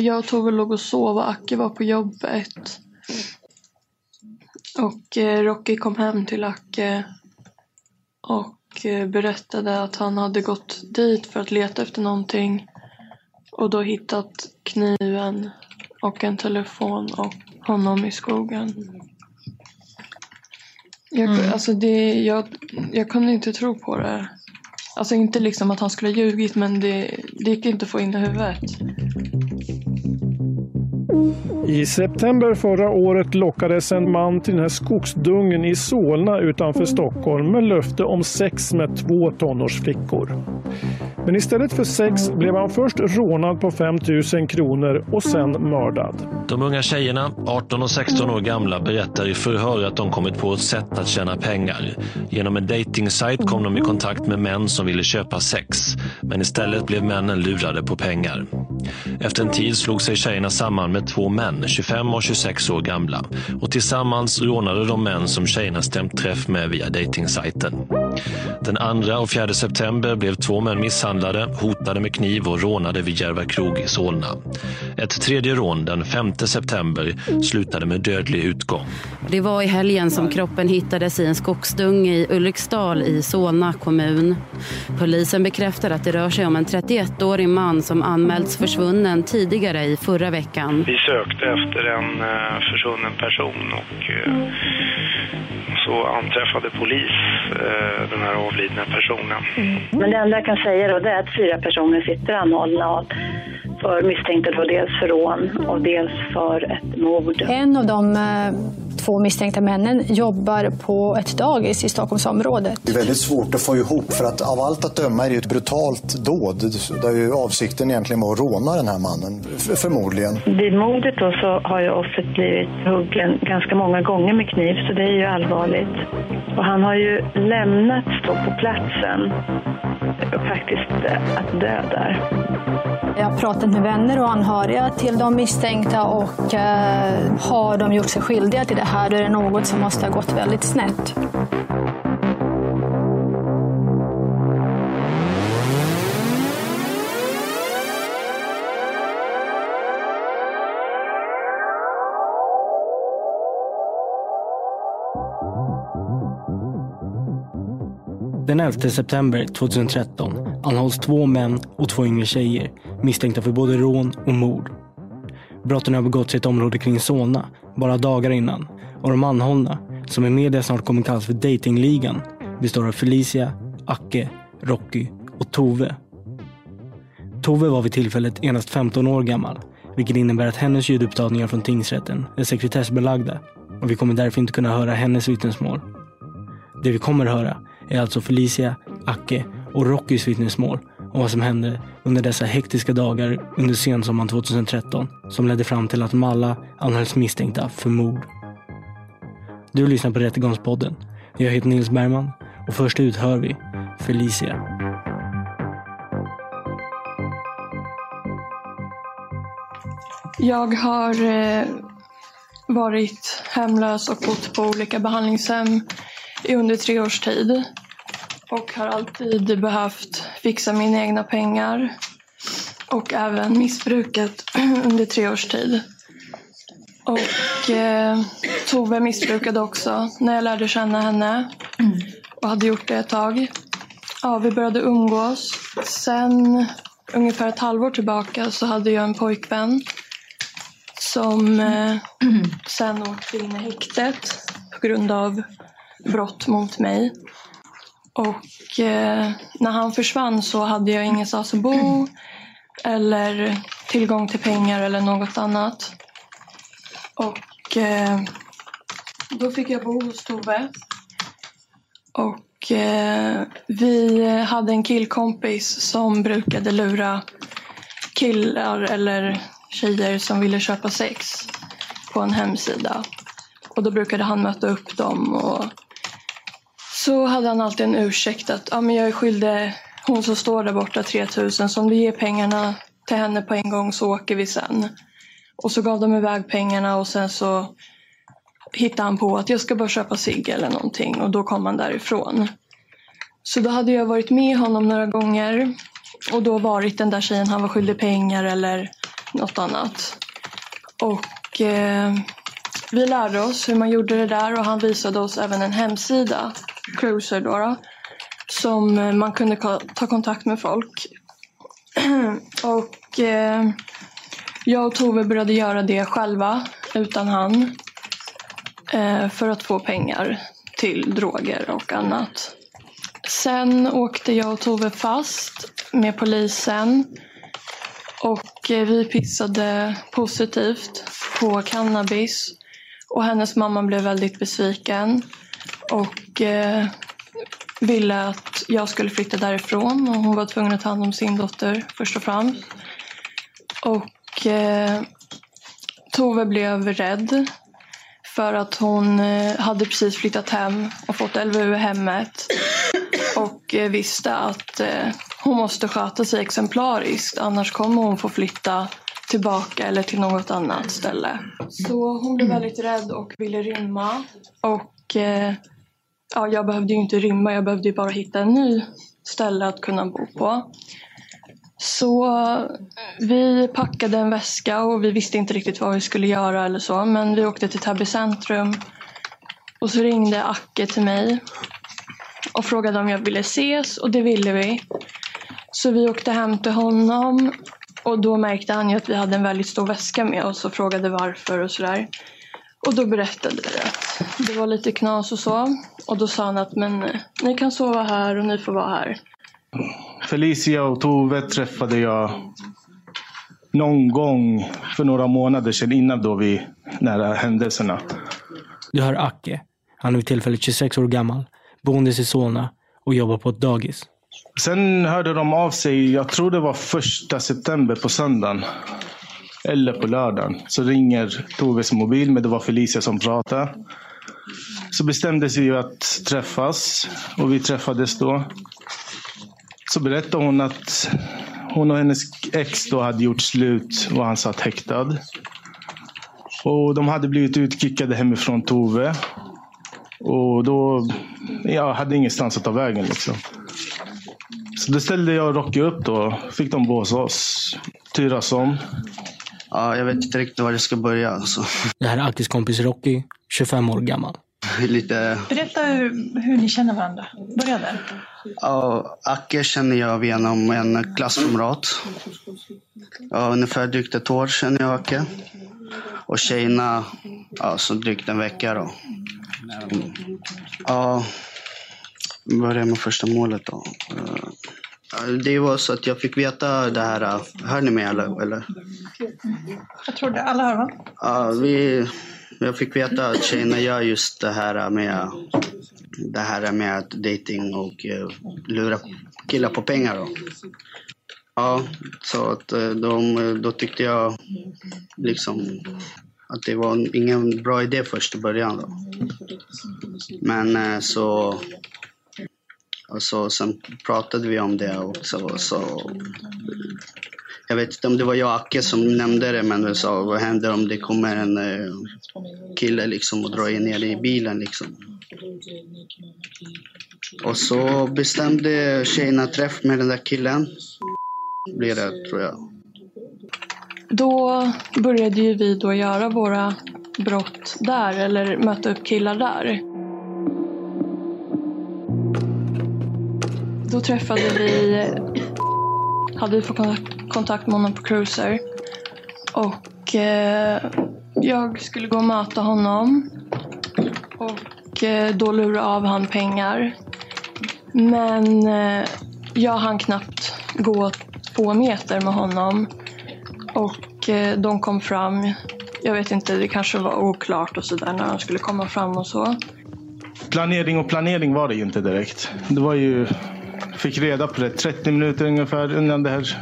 Jag och Tove låg och sov och Acke var på jobbet. Och eh, Rocky kom hem till Acke och eh, berättade att han hade gått dit för att leta efter någonting och då hittat kniven och en telefon och honom i skogen. Jag, Mm. alltså det, jag, jag kunde inte tro på det. Alltså inte liksom att han skulle ha ljugit men det, det gick inte att få in i huvudet. I september förra året lockades en man till den här skogsdungen i Solna utanför Stockholm med löfte om sex med två tonårsflickor. Men istället för sex blev han först rånad på 5 000 kronor och sen mördad. De unga tjejerna, 18 och 16 år gamla, berättar i förhör att de kommit på ett sätt att tjäna pengar. Genom en datingsajt kom de i kontakt med män som ville köpa sex. Men istället blev männen lurade på pengar. Efter en tid slog sig tjejerna samman med två män, 25 och 26 år gamla. Och tillsammans rånade de män som tjejerna stämt träff med via dejtingsajten. Den 2 och 4 september blev två män misshandlade, hotade med kniv och rånade vid Järva krog i Solna. Ett tredje rån den 5 september slutade med dödlig utgång. Det var i helgen som kroppen hittades i en skogsdunge i Ulriksdal i Solna kommun. Polisen bekräftar att det rör sig om en 31-årig man som anmälts försvunnen tidigare i förra veckan. Vi sökte efter en eh, försvunnen person och eh, så anträffade polis eh, den här avlidna personen. Men det enda jag kan säga då det är att fyra personer sitter anhållna för misstänkta då dels för rån och dels för ett mord. En av de eh, två misstänkta männen jobbar på ett dagis i Stockholmsområdet. Det är väldigt svårt att få ihop för att av allt att döma är det ett brutalt dåd där ju avsikten egentligen var att råna den här mannen, förmodligen. Vid mordet då så har ju offret blivit huggen ganska många gånger med kniv så det är ju allvarligt. Och han har ju lämnats då på platsen och faktiskt eh, att dö där. Jag har pratat med vänner och anhöriga till de misstänkta och eh, har de gjort sig skyldiga till det här då är det något som måste ha gått väldigt snett. Den 11 september 2013 anhålls två män och två yngre tjejer misstänkta för både rån och mord. Brotten har begåtts i ett område kring Solna bara dagar innan och de anhållna, som i media snart kommer kallas för datingligan, består av Felicia, Acke, Rocky och Tove. Tove var vid tillfället endast 15 år gammal, vilket innebär att hennes ljudupptagningar från tingsrätten är sekretessbelagda och vi kommer därför inte kunna höra hennes vittnesmål. Det vi kommer höra är alltså Felicia, Acke och Rockys vittnesmål om vad som hände under dessa hektiska dagar under sensommaren 2013 som ledde fram till att Malla anhölls misstänkta för mord. Du lyssnar på Rättegångspodden. Jag heter Nils Bergman och först ut hör vi Felicia. Jag har eh, varit hemlös och bott på olika behandlingshem i under tre års tid. Och har alltid behövt fixa mina egna pengar. Och även missbrukat under tre års tid. Och eh, Tove missbrukade också när jag lärde känna henne. Och hade gjort det ett tag. Ja, vi började umgås. Sen ungefär ett halvår tillbaka så hade jag en pojkvän som eh, sen åkte in i häktet på grund av brott mot mig. Och eh, när han försvann så hade jag ingenstans att bo eller tillgång till pengar eller något annat. Och eh, då fick jag bo hos Tove. Och eh, vi hade en killkompis som brukade lura killar eller tjejer som ville köpa sex på en hemsida. Och då brukade han möta upp dem och så hade han alltid en ursäkt att ah, men jag är skyldig hon som står där borta 3000 så om du ger pengarna till henne på en gång så åker vi sen. Och så gav de iväg pengarna och sen så hittade han på att jag ska bara köpa cigg eller någonting och då kom han därifrån. Så då hade jag varit med honom några gånger och då varit den där tjejen han var skyldig pengar eller något annat. Och eh, vi lärde oss hur man gjorde det där och han visade oss även en hemsida, Cruiser då, då som eh, man kunde ta kontakt med folk. och eh, jag och Tove började göra det själva utan han eh, för att få pengar till droger och annat. Sen åkte jag och Tove fast med polisen och eh, vi pissade positivt på cannabis. Och hennes mamma blev väldigt besviken och eh, ville att jag skulle flytta därifrån. Och hon var tvungen att ta hand om sin dotter först och främst. Och eh, Tove blev rädd för att hon eh, hade precis flyttat hem och fått LVU i hemmet. Och eh, visste att eh, hon måste sköta sig exemplariskt annars kommer hon få flytta tillbaka eller till något annat ställe. Så hon blev väldigt rädd och ville rymma. Och eh, ja, jag behövde ju inte rymma, jag behövde ju bara hitta en ny ställe att kunna bo på. Så vi packade en väska och vi visste inte riktigt vad vi skulle göra eller så. Men vi åkte till Täby centrum. Och så ringde Acke till mig och frågade om jag ville ses och det ville vi. Så vi åkte hem till honom och då märkte han ju att vi hade en väldigt stor väska med oss och frågade varför och sådär. Och då berättade vi att det var lite knas och så. Och då sa han att men ni kan sova här och ni får vara här. Felicia och Tove träffade jag någon gång för några månader sedan innan då vi nära händelserna. Du hör Acke. Han är vid tillfället 26 år gammal, boende i Solna och jobbar på ett dagis. Sen hörde de av sig, jag tror det var första september på söndagen. Eller på lördagen. Så ringer Toves mobil, men det var Felicia som pratade. Så bestämdes vi att träffas och vi träffades då. Så berättade hon att hon och hennes ex då hade gjort slut och han satt häktad. Och de hade blivit utkickade hemifrån Tove. Och då jag hade ingenstans att ta vägen. Liksom. Så då ställde jag och Rocky upp då. Fick de bås oss. Turas om. Ja, jag vet inte riktigt var det ska börja. Alltså. Det här är Akis kompis Rocky, 25 år gammal. Lite... Berätta hur, hur ni känner varandra. Börja där. Ja, Acke känner jag genom en klasskamrat. Ja, ungefär drygt ett år känner jag Acke. Och tjejerna, ja, så drygt en vecka då. Ja, börjar med första målet då. Det var så att jag fick veta det här. Hör ni mig eller? eller? Jag tror det. Alla hör va? Ja, vi, jag fick veta att tjejerna gör just det här med det här med dating och uh, lura killar på pengar. Då. Ja, så att de, då tyckte jag liksom att det var ingen bra idé först i början. Då. Men så och så, sen pratade vi om det också. Så Jag vet inte om det var jag och Acke som nämnde det, men vi sa vad händer om det kommer en eh, kille liksom och drar ner i bilen liksom. Och så bestämde tjejerna träff med den där killen. Blir det, tror jag. Då började ju vi då göra våra brott där, eller möta upp killar där. Då träffade vi, hade vi fått kontakt med honom på Cruiser. Och eh, jag skulle gå och möta honom. Och eh, då lura av han pengar. Men eh, jag hann knappt gå två meter med honom. Och eh, de kom fram. Jag vet inte, det kanske var oklart och sådär när de skulle komma fram och så. Planering och planering var det ju inte direkt. Det var ju, fick reda på det 30 minuter ungefär innan det här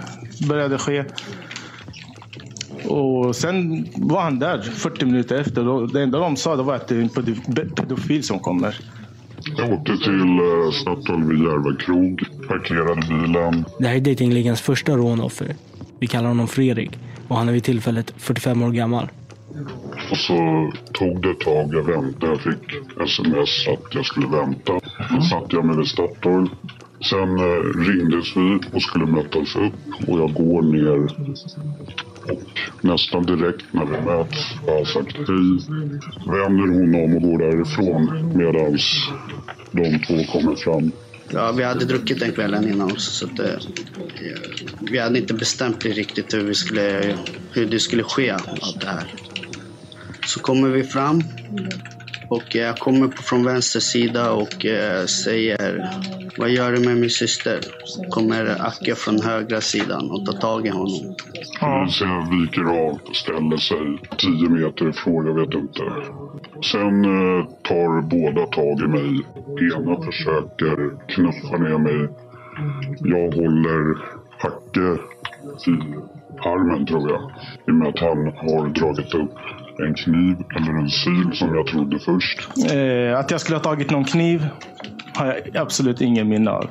började ske. Och sen var han där 40 minuter efter. Och det enda de sa det var att det är en pedo- pedofil som kommer. Jag åkte till uh, Statoil vid Järva krog, parkerade bilen. Det här är dejtingligans första rånoffer. Vi kallar honom Fredrik och han är vid tillfället 45 år gammal. Och så tog det ett tag, jag väntade. Jag fick sms att jag skulle vänta. Då satte jag mig vid Statoil. Sen eh, ringdes vi och skulle mötas upp och jag går ner. Och nästan direkt när vi möts har jag sagt hej. Vänder hon om och går därifrån medan de två kommer fram. Ja, vi hade druckit den kvällen innan också, så att, eh, vi hade inte bestämt riktigt hur, vi skulle, hur det skulle ske, allt det här. Så kommer vi fram och jag kommer från vänster sida och eh, säger Vad gör du med min syster? Kommer Acke från högra sidan och tar tag i honom. Polisen viker av, ställer sig 10 meter ifrån, jag vet inte. Sen eh, tar båda tag i mig. Ena försöker knuffa ner mig. Jag håller Hacke i armen tror jag. I och med att han har dragit upp en kniv eller en sil som jag trodde först. Eh, att jag skulle ha tagit någon kniv har jag absolut ingen minne av.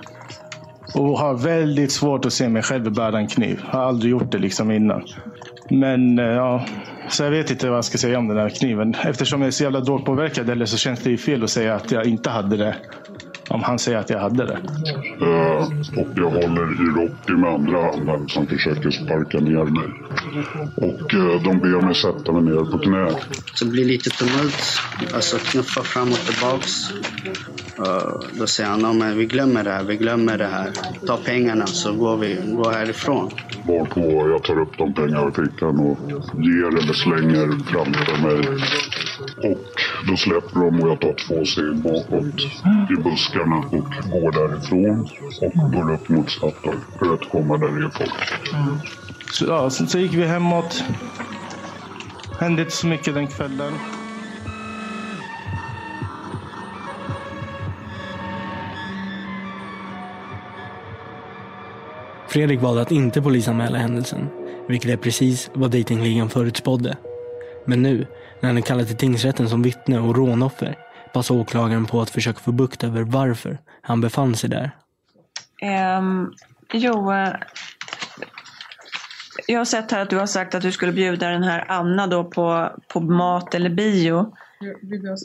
Och har väldigt svårt att se mig själv bära en kniv. Har aldrig gjort det liksom innan. Men eh, ja, så jag vet inte vad jag ska säga om den här kniven. Eftersom jag är så jävla drogpåverkad eller så känns det ju fel att säga att jag inte hade det. Om han säger att jag hade det. Eh, och jag håller i Rocky med andra handen som försöker sparka ner mig. Och eh, de ber mig sätta mig ner på knä. Så det blir lite tumult, alltså knuffa fram och tillbaks. Uh, då säger han, "Ja, men vi glömmer det här, vi glömmer det här. Ta pengarna så går vi går härifrån. Varpå jag tar upp de pengar i fickan och ger eller slänger framför mig. Och då släpper de och jag tar två steg bakåt i buskarna och går därifrån. Och går upp mot Statoil för att komma där det är folk. Så, ja, sen så gick vi hemåt. Hände inte så mycket den kvällen. Fredrik valde att inte polisanmäla händelsen, vilket är precis vad dejtingligan förutspådde. Men nu, när han är kallad till tingsrätten som vittne och rånoffer, passar åklagaren på att försöka få bukt över varför han befann sig där. Ehm, jo, eh, jag har sett här att du har sagt att du skulle bjuda den här Anna då på, på mat eller bio.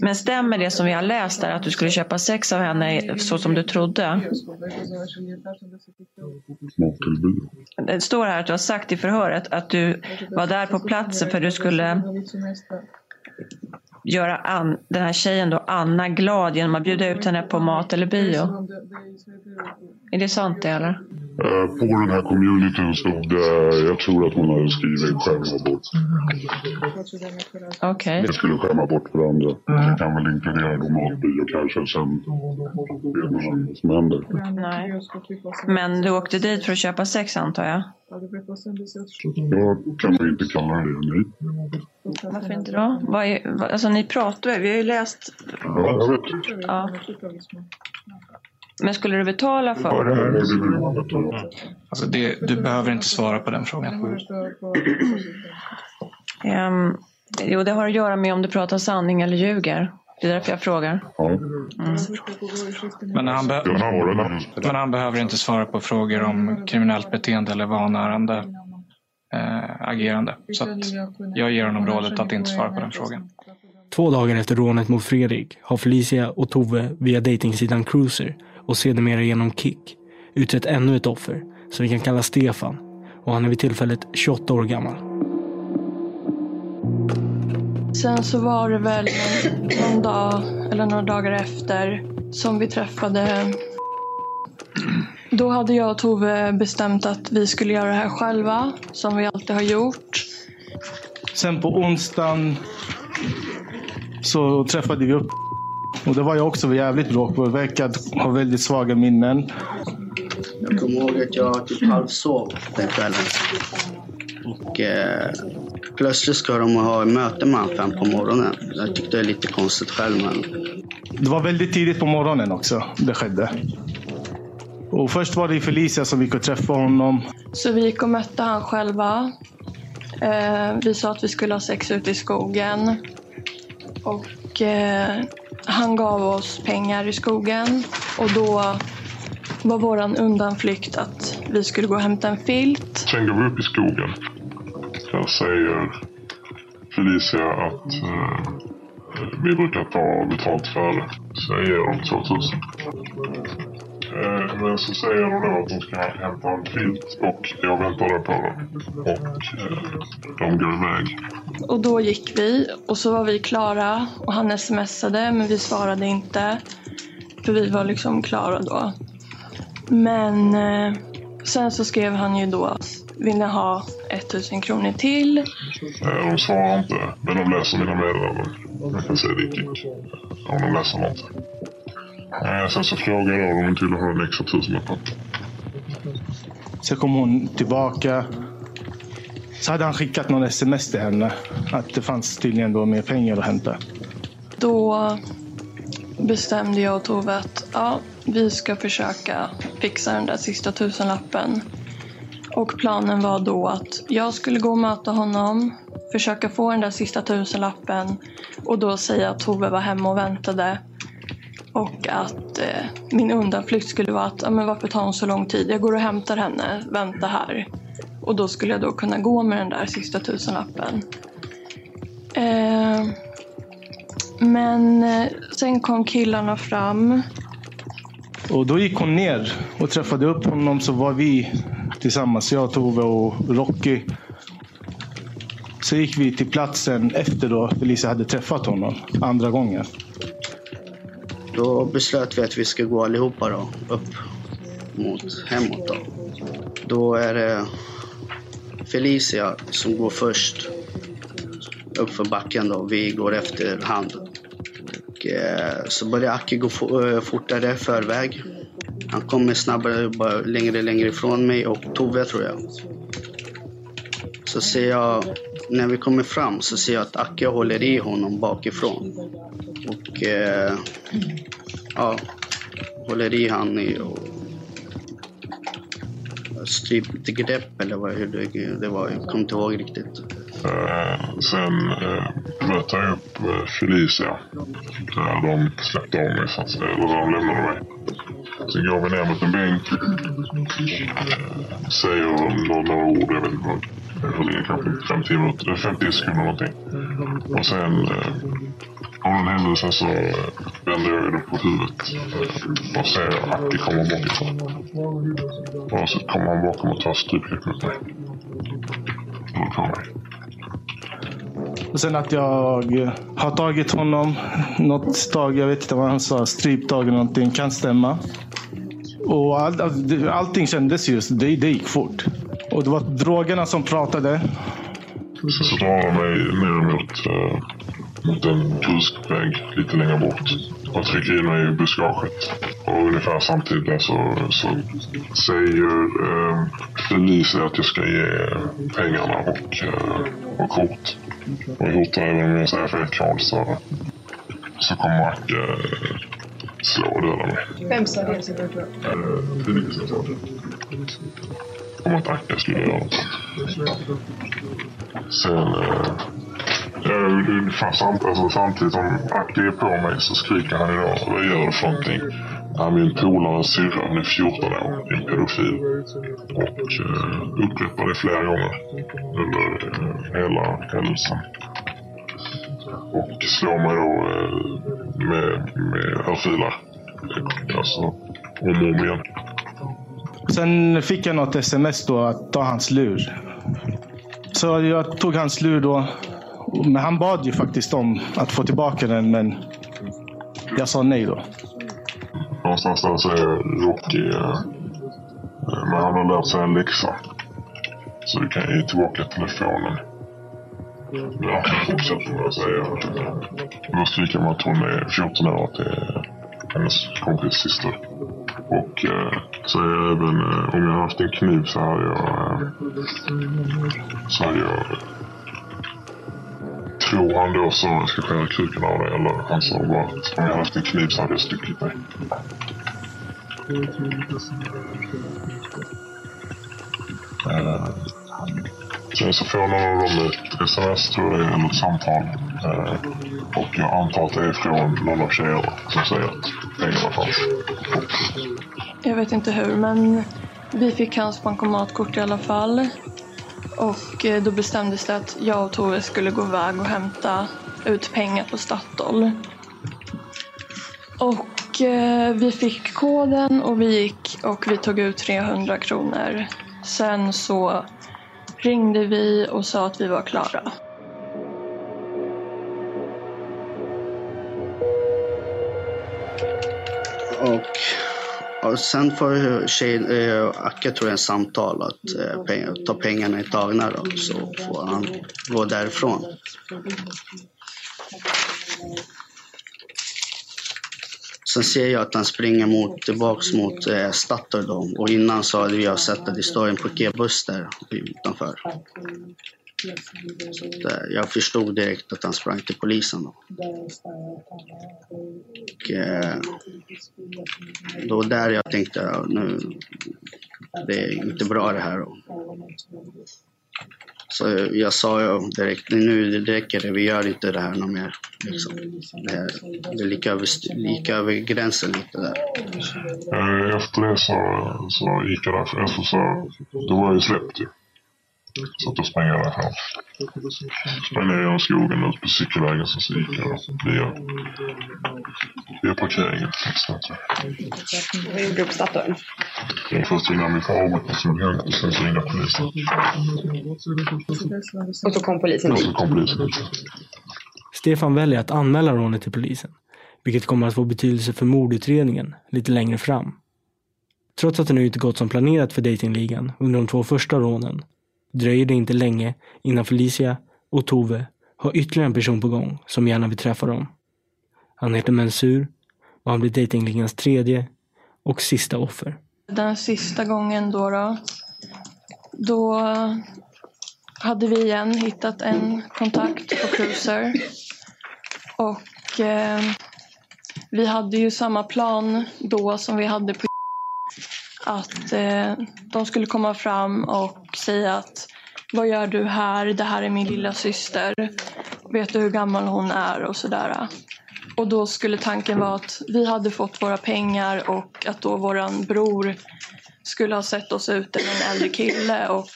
Men stämmer det som vi har läst där att du skulle köpa sex av henne så som du trodde? Det står här att du har sagt i förhöret att du var där på platsen för du skulle göra An, den här tjejen då, Anna glad genom att bjuda ut henne på mat eller bio. Är det sant det eller? Eh, På den här communityn stod det, jag tror att hon hade skrivit skämma bort. Okej. Jag skulle skämma bort varandra. Det kan väl inkludera då matbio kanske. Sen vet man aldrig vad som händer. Nej. Men du åkte dit för att köpa sex antar jag? Jag kan väl inte kalla det nej. Varför inte då? Vad är, alltså ni pratar vi har ju läst... Ja, jag vet. Ja. Men skulle du betala för det det Alltså det, du behöver inte svara på den frågan. Ehm, jo, det har att göra med om du pratar sanning eller ljuger. Det är därför jag frågar. Mm. Men han, be- men han behöver inte svara på frågor om kriminellt beteende eller vanärande. eh, agerande. Så att jag ger honom rådet att inte svara på den frågan. Två dagar efter rånet mot Fredrik har Felicia och Tove via dejtingsidan Cruiser och sedermera genom Kik utrett ännu ett offer som vi kan kalla Stefan och han är vid tillfället 28 år gammal. Sen så var det väl någon dag eller några dagar efter som vi träffade. Då hade jag och Tove bestämt att vi skulle göra det här själva, som vi alltid har gjort. Sen på onsdagen så träffade vi upp och det var jag också jävligt bråk på. Verkar ha väldigt svaga minnen. Jag kommer ihåg att jag typ halvsov den kvällen. Och eh, plötsligt ska de ha möte med honom fem på morgonen. Jag tyckte det är lite konstigt själv men... Det var väldigt tidigt på morgonen också det skedde. Och först var det Felicia som gick och träffade honom. Så vi gick och mötte han själva. Eh, vi sa att vi skulle ha sex ute i skogen. Och eh, han gav oss pengar i skogen. Och då var våran undanflykt att vi skulle gå och hämta en filt. Sen går vi upp i skogen. Sen säger Felicia att eh, vi brukar ta betalt för det. Så jag ger dem 2000. Eh, men så säger de då att de ska hämta en filt och jag väntade på dem. Och eh, de går iväg. Och då gick vi och så var vi klara och han smsade men vi svarade inte. För vi var liksom klara då. Men eh, sen så skrev han ju då vill ni ha 1000 kronor till? De svarar inte, men de läser mina meddelanden. Jag kan säga det gick. Om de läser något. Eh, sen så frågade jag om ville ha en extra tusenlapp. Sen kom hon tillbaka. Så hade han skickat någon sms till henne. Att det fanns tydligen då mer pengar att hämta. Då bestämde jag och Tove att ja, vi ska försöka fixa den där sista tusenlappen. Och planen var då att jag skulle gå och möta honom, försöka få den där sista tusenlappen och då säga att Tove var hemma och väntade. Och att eh, min undanflykt skulle vara att, ja, men varför tar hon så lång tid? Jag går och hämtar henne, vänta här. Och då skulle jag då kunna gå med den där sista tusenlappen. Eh, men eh, sen kom killarna fram. Och då gick hon ner och träffade upp honom så var vi tillsammans, jag, Tove och Rocky. Så gick vi till platsen efter då Felicia hade träffat honom andra gången. Då beslöt vi att vi ska gå allihopa då, upp mot hemåt. Då. då är det Felicia som går först uppför backen. Då. Vi går efter hand. Och, eh, så börjar Aki gå eh, fortare förväg. Han kommer snabbare, bara längre längre ifrån mig och Tove tror jag. Så ser jag, när vi kommer fram så ser jag att Aki håller i honom bakifrån. Och eh, ja, håller i han i och strypt grepp eller vad, hur det, det var. Jag kommer inte ihåg riktigt. Eh, sen eh, mötte jag upp eh, Felicia. Där de släppte av mig så att säga. Eller de lämnade mig. Sen går vi ner mot en bänk. Eh, säger några ord. Jag vet inte vad. Hur länge kanske 50 minuter. 50 sekunder någonting. Och sen eh, av den händelsen så eh, vänder jag upp på huvudet och ser Aki komma bakifrån. Och så kommer han bakom och tar strypgrepp mot mig. Och på mig. Och sen att jag eh, har tagit honom något tag, jag vet inte vad han sa, stryptag eller någonting, kan stämma. Och all, all, allting kändes just, det, det gick fort. Och det var drogerna som pratade. Drar han mig ner mot, uh, mot en kuskvägg lite längre bort. Och trycker in mig i buskaget. Och ungefär samtidigt så, så säger uh, Felicia att jag ska ge pengarna och, uh, och kort. Och jag hotar även om jag säger fel kod så, så kommer Mac uh, slå och döda mig. Vem sa det? Felicia sa det. Om att Akka skulle göra något. Sen... Eh, ungefär samt, alltså, samtidigt som Aki är på mig så skriker han idag. Vad gör du för någonting? är min polares syrra, hon är 14 år, en pedofil. Och eh, upprepar det flera gånger under eh, hela händelsen. Och slår mig då eh, med, med örfilar. Alltså om och om igen. Sen fick jag något sms då att ta hans lur. Så jag tog hans lur då. Men han bad ju faktiskt om att få tillbaka den, men jag sa nej då. Någonstans där så säger Rocky, eh, men han har lärt sig en läxa. Så du kan ge tillbaka telefonen. Ja, fortsätter med att säga. Då eh, skriker man att hon är 14 år och att det är hennes kompis syster. Och eh, säger även eh, om jag haft en kniv så hade jag... Eh, så hade jag... Tror han då så jag ska skära kuken av dig eller han sa bara att om jag haft en kniv så hade jag stuckit dig. Sen eh, så får någon av dem ett sms tror jag det är, eller ett samtal. Eh, och jag antar att det är från någon av tjejerna som säger att pengarna fanns. Jag vet inte hur, men vi fick hans bankomatkort i alla fall. Och eh, då bestämdes det att jag och Tove skulle gå iväg och hämta ut pengar på Statoil. Och eh, vi fick koden och vi gick och vi tog ut 300 kronor. Sen så ringde vi och sa att vi var klara. Och, och sen får tjejen, eh, Acke tror jag en samtal att eh, pengar, ta pengarna i tagna då, så får han gå därifrån. Sen ser jag att han springer mot, tillbaks mot eh, Statoil. Och innan så hade jag sett att det står en piketbuss där utanför. Så att, eh, jag förstod direkt att han sprang till polisen. Då. Och, eh, då var där jag tänkte, ja, nu, det är inte bra det här. Då. Så jag sa ju direkt, nu det räcker det, vi gör inte det här något mer. Liksom. Det, är, det är lika över, lika över gränsen lite där. Eh, efter det så, så gick jag därifrån. Alltså så, då var jag ju släppt ju. Så att då sprang jag därifrån. Sprang ner genom skogen ut på cykelvägen så, så gick jag via, via parkeringen. Vad gjorde du på Statoil? Jag först ringde min far och så hem och sen så ringde polisen. Och så kom polisen Och dit? så kom polisen hit. Stefan väljer att anmäla rånet till polisen, vilket kommer att få betydelse för mordutredningen lite längre fram. Trots att det nu inte gått som planerat för datingligan under de två första rånen dröjer det inte länge innan Felicia och Tove har ytterligare en person på gång som gärna vill träffa dem. Han heter Mensur och han blir dejtingligans tredje och sista offer. Den sista gången då, då, då hade vi igen hittat en kontakt på Cruiser. Och eh, vi hade ju samma plan då som vi hade på att eh, de skulle komma fram och säga att vad gör du här? Det här är min lilla syster. Vet du hur gammal hon är? Och sådär. Och då skulle tanken vara att vi hade fått våra pengar och att då våran bror skulle ha sett oss ute med en äldre kille och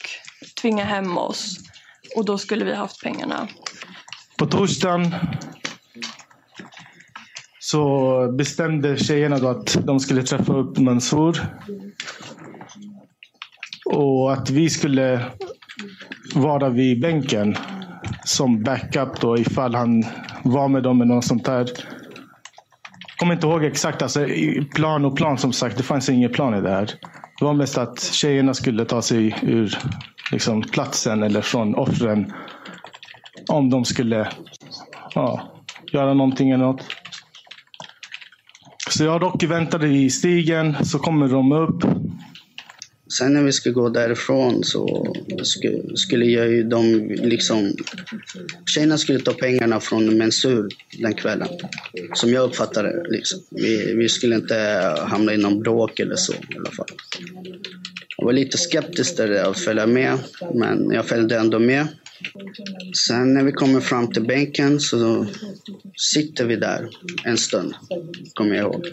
tvinga hem oss. Och då skulle vi haft pengarna. På torsdagen så bestämde tjejerna då att de skulle träffa upp Mansour. Och att vi skulle vara vid bänken som backup då ifall han var med dem eller något sånt där. Jag kommer inte ihåg exakt, alltså, plan och plan som sagt, det fanns ingen plan i det här. Det var mest att tjejerna skulle ta sig ur liksom, platsen eller från offren. Om de skulle ja, göra någonting eller något. Så jag och Rocky väntade i stigen, så kommer de upp. Sen när vi skulle gå därifrån så skulle, jag ju de liksom... Tjejerna skulle ta pengarna från Mensur den kvällen. Som jag uppfattade det. Liksom. Vi, vi skulle inte hamna i någon bråk eller så i alla fall. Jag var lite skeptisk där att följa med, men jag följde ändå med. Sen när vi kommer fram till bänken så sitter vi där en stund, kommer jag ihåg.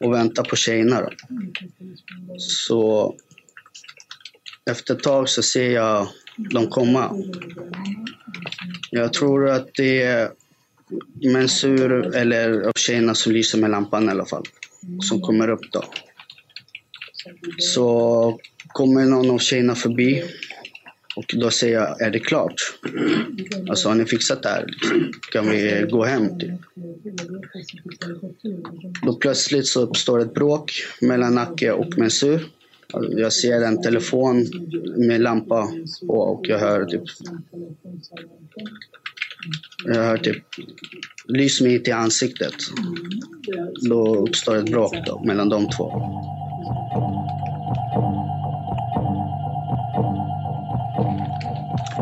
och väntar på tjejerna. Då. Så efter ett tag så ser jag dem komma. Jag tror att det är Mensur eller av tjejerna som lyser med lampan i alla fall. Som kommer upp då. Så kommer någon av tjejerna förbi och då säger jag, är det klart? Alltså har ni fixat det här? Kan vi gå hem? Typ. Då plötsligt så uppstår ett bråk mellan Nacke och Mensur. Jag ser en telefon med lampa på och jag hör typ... Jag hör typ... Lys mig i ansiktet. Då uppstår ett bråk då, mellan de två.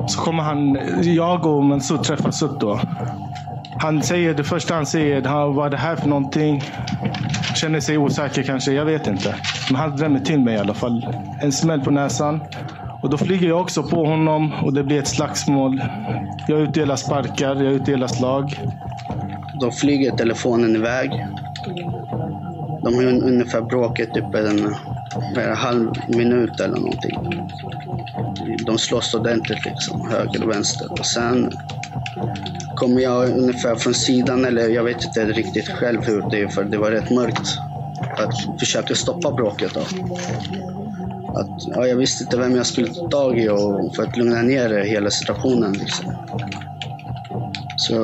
Så kommer han, jag och Mansour träffas upp då. Han säger, det första han säger, vad är det här för någonting? Känner sig osäker kanske, jag vet inte. Men han drämmer till mig i alla fall. En smäll på näsan. Och då flyger jag också på honom och det blir ett slagsmål. Jag utdelar sparkar, jag utdelar slag. Då flyger telefonen iväg. De har ungefär bråkat typ en, en halv minut eller någonting. De slåss ordentligt liksom, höger och vänster. Och sen kommer jag ungefär från sidan, eller jag vet inte riktigt själv hur det är, för det var rätt mörkt. Att försöka stoppa bråket. Då. Att, ja, jag visste inte vem jag skulle ta tag i och, för att lugna ner hela situationen. Liksom. Så,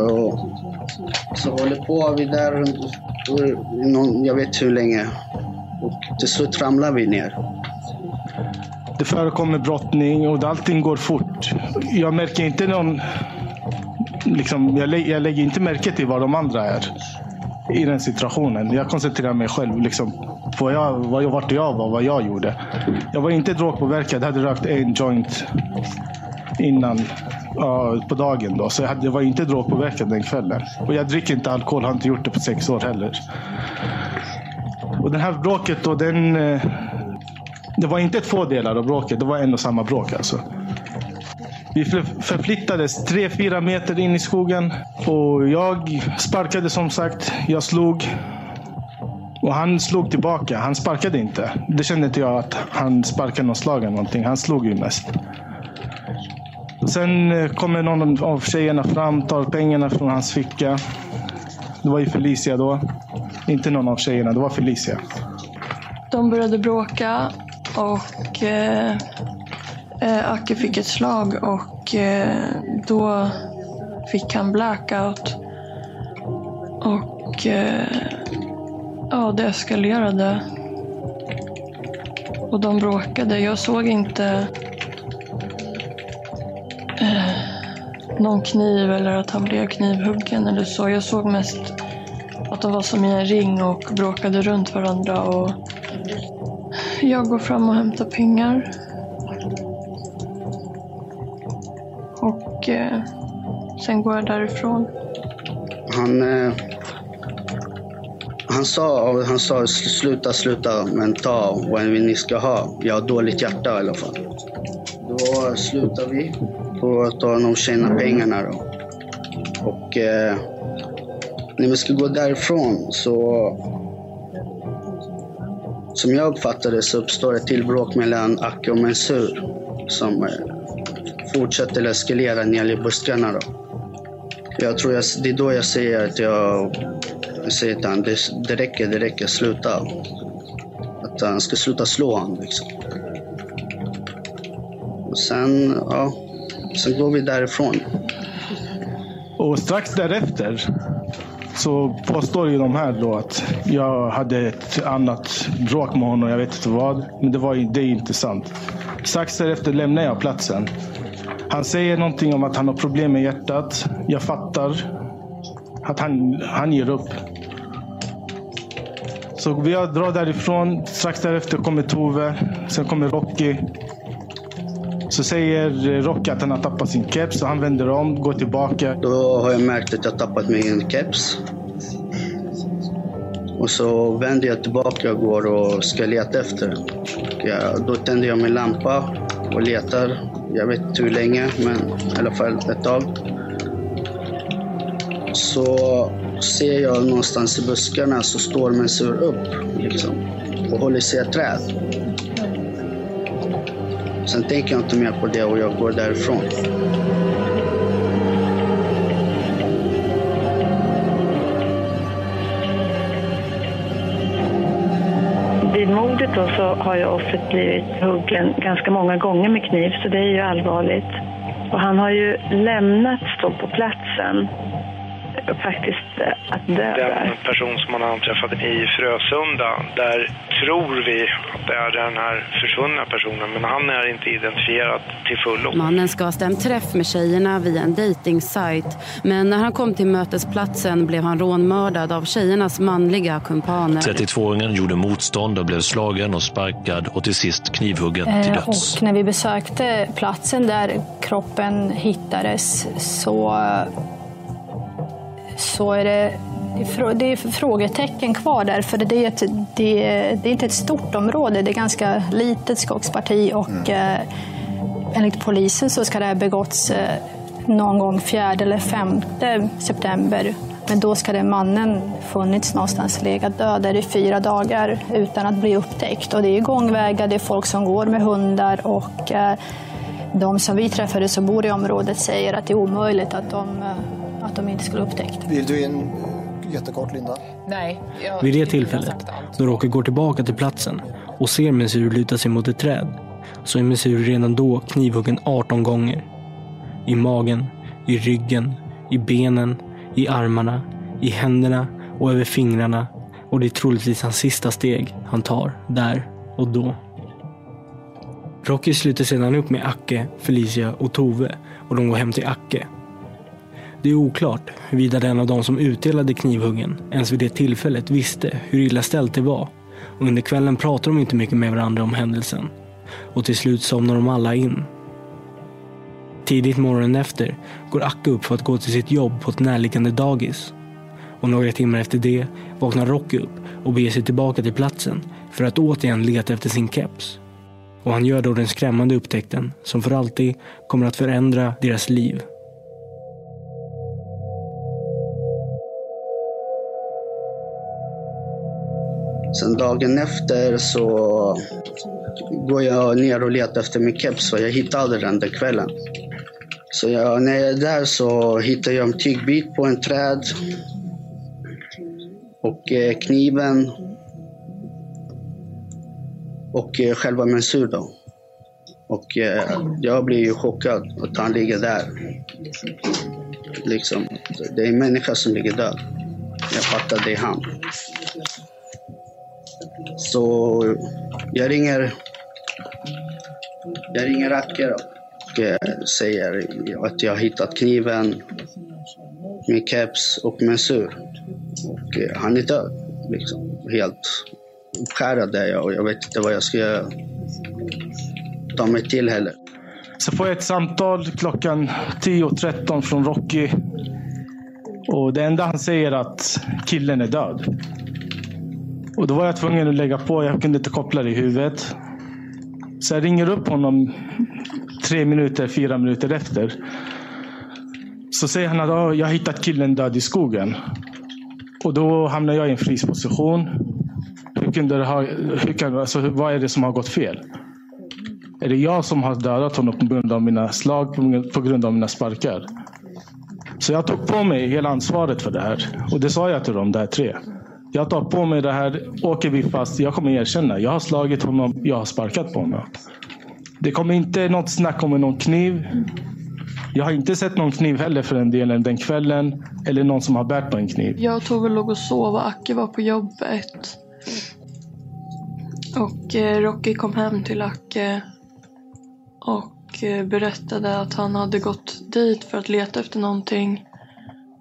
så håller på vi där, Mm, någon, jag vet hur länge. Och till slut ramlar vi ner. Det förekommer brottning och allting går fort. Jag märker inte någon... Liksom, jag, lä jag lägger inte märke till var de andra är i den situationen. Jag koncentrerar mig själv liksom, på jag, vad, vart jag var och vad jag gjorde. Jag var inte drogpåverkad. Jag hade rökt en joint innan på dagen. Då. Så jag, hade, jag var inte drogpåverkad den kvällen. Och jag dricker inte alkohol. Har inte gjort det på sex år heller. Och det här bråket då, den... Eh, det var inte två delar av bråket. Det var en och samma bråk alltså. Vi förflyttades tre, fyra meter in i skogen. Och jag sparkade som sagt. Jag slog. Och han slog tillbaka. Han sparkade inte. Det kände inte jag att han sparkade någon slag eller någonting. Han slog ju mest. Sen eh, kommer någon av tjejerna fram, tar pengarna från hans ficka. Det var ju Felicia då. Inte någon av tjejerna, det var Felicia. De började bråka och eh, eh Aki fick ett slag och eh, då fick han blackout. Och eh, ja, det eskalerade. Och de bråkade. Jag såg inte någon kniv eller att han blev knivhuggen eller så. Jag såg mest att de var som i en ring och bråkade runt varandra. Och jag går fram och hämtar pengar. Och eh, sen går jag därifrån. Han, eh, han, sa, han sa sluta, sluta, men ta vad ni ska ha. Jag har dåligt hjärta i alla fall. Då slutar vi på att ta tar de tjäna pengarna. Då. Och eh, när vi ska gå därifrån så som jag uppfattade så uppstår ett tillbråk mellan Acke och Mensur som eh, fortsätter eskalera ner i buskarna. Då. Jag tror jag, det är då jag säger att jag, jag säger till honom, det, det räcker, det räcker, sluta. Att han ska sluta slå honom. Liksom. Och sen, ja, sen går vi därifrån. Och strax därefter så påstår ju de här då att jag hade ett annat bråk med honom. Jag vet inte vad. Men det, var, det är inte sant. Strax därefter lämnar jag platsen. Han säger någonting om att han har problem med hjärtat. Jag fattar att han, han ger upp. Så jag drar därifrån. Strax därefter kommer Tove. Sen kommer Rocky. Så säger Rocky att han har tappat sin keps och han vänder om, går tillbaka. Då har jag märkt att jag tappat min keps. Och så vänder jag tillbaka och går och ska leta efter den. Då tänder jag min lampa och letar. Jag vet inte hur länge, men i alla fall ett tag. så ser jag någonstans i buskarna så står Mensur upp liksom, och håller sig i ett träd. Sen tänker jag inte mer på det och jag går därifrån. Vid mordet då så har ju offret blivit huggen ganska många gånger med kniv, så det är ju allvarligt. Och han har ju lämnats då på platsen faktiskt eh, att dö Den där. person som man anträffade i Frösunda, där tror vi att det är den här försvunna personen, men han är inte identifierad till fullo. Mannen ska ha stämt träff med tjejerna via en dejtingsajt. Men när han kom till mötesplatsen blev han rånmördad av tjejernas manliga kumpaner. 32-åringen gjorde motstånd och blev slagen och sparkad och till sist knivhuggen till Eh, döds. Och när vi besökte platsen där kroppen hittades så, så är det, det är frågetecken kvar där. För det är, ett, det, det är inte ett stort område, det är ganska litet skogsparti och eh, enligt polisen så ska det ha begåtts eh, någon gång 4 eller 5 september. Men då ska det mannen funnits någonstans, legat död där i fyra dagar utan att bli upptäckt. Och det är gångvägar, det är folk som går med hundar och eh, de som vi träffade som bor i området säger att det är omöjligt att de, att de inte skulle upptäckt. Vill du in jättekort, Linda? Nej. Jag, Vid det tillfället, då Rocky går tillbaka till platsen och ser Mensur luta sig mot ett träd, så är Mensur redan då knivhuggen 18 gånger. I magen, i ryggen, i benen, i armarna, i händerna och över fingrarna. Och det är troligtvis hans sista steg han tar där och då. Rocky sluter sedan upp med Acke, Felicia och Tove och de går hem till Acke. Det är oklart huruvida den av de som utdelade knivhuggen ens vid det tillfället visste hur illa ställt det var. Och under kvällen pratar de inte mycket med varandra om händelsen. Och till slut somnar de alla in. Tidigt morgonen efter går Acke upp för att gå till sitt jobb på ett närliggande dagis. Och några timmar efter det vaknar Rocky upp och beger sig tillbaka till platsen för att återigen leta efter sin keps. Och han gör då den skrämmande upptäckten som för alltid kommer att förändra deras liv. Sen dagen efter så går jag ner och letar efter min keps och jag hittar aldrig den där kvällen. Så jag, när jag är där så hittar jag en tygbit på en träd. Och eh, kniven. Och eh, själva mensur då. Och eh, jag blir ju chockad att han ligger där. Liksom, det är en människa som ligger död. Jag fattar det är han. Så jag ringer, jag ringer Acke och säger att jag har hittat kniven, min keps och mensur. Och eh, han är död. Liksom. Helt uppskärrad är jag och jag vet inte vad jag ska ta mig till heller. Så får jag ett samtal klockan 10.13 från Rocky. Och det enda han säger är att killen är död. Och då var jag tvungen att lägga på. Jag kunde inte koppla det i huvudet. Så jag ringer upp honom tre minuter, fyra minuter efter. Så säger han att oh, jag har hittat killen död i skogen. Och då hamnar jag i en frisposition. Hur kunde det ha, hur kan, alltså, vad är det som har gått fel? Är det jag som har dödat honom på grund av mina slag, på- grund av mina sparkar? Så jag tog på mig hela ansvaret för det här. Och det sa jag till de där tre. Jag tar på mig det här. Åker vi fast, jag kommer erkänna. Jag har slagit honom, jag har sparkat på honom. Det kommer inte något snack om någon kniv. Jag har inte sett någon kniv heller för den delen den kvällen. Eller någon som har bärt på en kniv. Jag och Tove låg och sov och Acke var på jobbet. Och eh, Rocky kom hem till Acke och eh, berättade att han hade gått dit för att leta efter någonting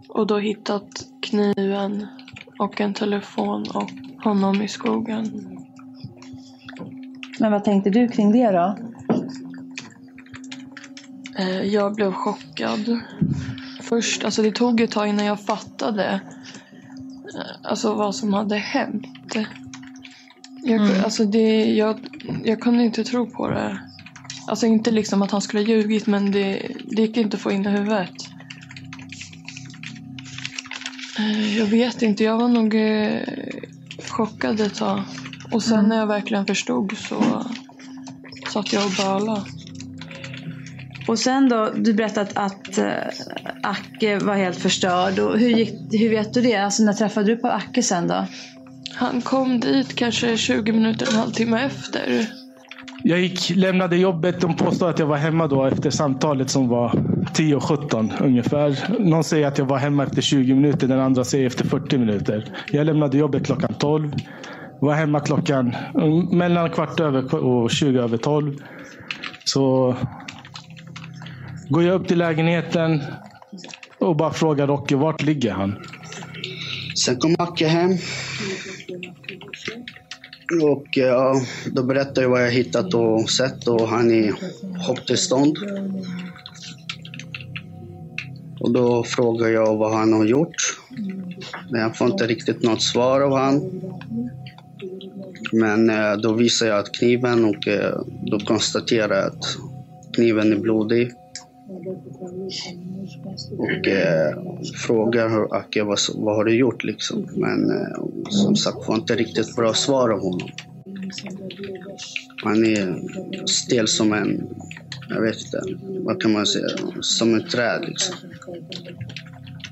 och då hittat kniven och en telefon och honom i skogen. Men vad tänkte du kring det då? Eh, Jag blev chockad. Först, alltså det tog ett tag innan jag fattade eh, alltså vad som hade hänt. Jag, Mm. alltså det, jag, jag kunde inte tro på det. Alltså inte liksom att han skulle ha ljugit men det, det gick inte att få in i huvudet. Jag vet inte, jag var nog eh, chockad ett tag. Och sen när jag verkligen förstod så satt jag och bölade. Och sen då, du berättade att, att eh, Acke var helt förstörd. Och hur, gick, hur vet du det? Alltså när träffade du på Acke sen då? Han kom dit kanske 20 minuter, en halvtimme efter. Jag gick, lämnade jobbet. De påstod att jag var hemma då efter samtalet som var 10.17 ungefär. Någon säger att jag var hemma efter 20 minuter. Den andra säger efter 40 minuter. Jag lämnade jobbet klockan 12. Var hemma klockan mellan kvart över och 20 över 12. Så går jag upp till lägenheten och bara frågar Rocky, vart ligger han? Sen kom Acke hem. Och ja, då berättade jag vad jag hittat och sett och han är i chocktillstånd. Och då frågar jag vad han har gjort. Men jag får inte riktigt något svar av han. Men eh, då visar jag att kniven och eh, då konstaterar jag att kniven är blodig. Och eh, frågar Ake ah, vad, vad har du gjort liksom. Men eh, som sagt får inte riktigt bra svar av honom. Han är stel som en, jag vet inte, vad kan man säga, som ett träd liksom.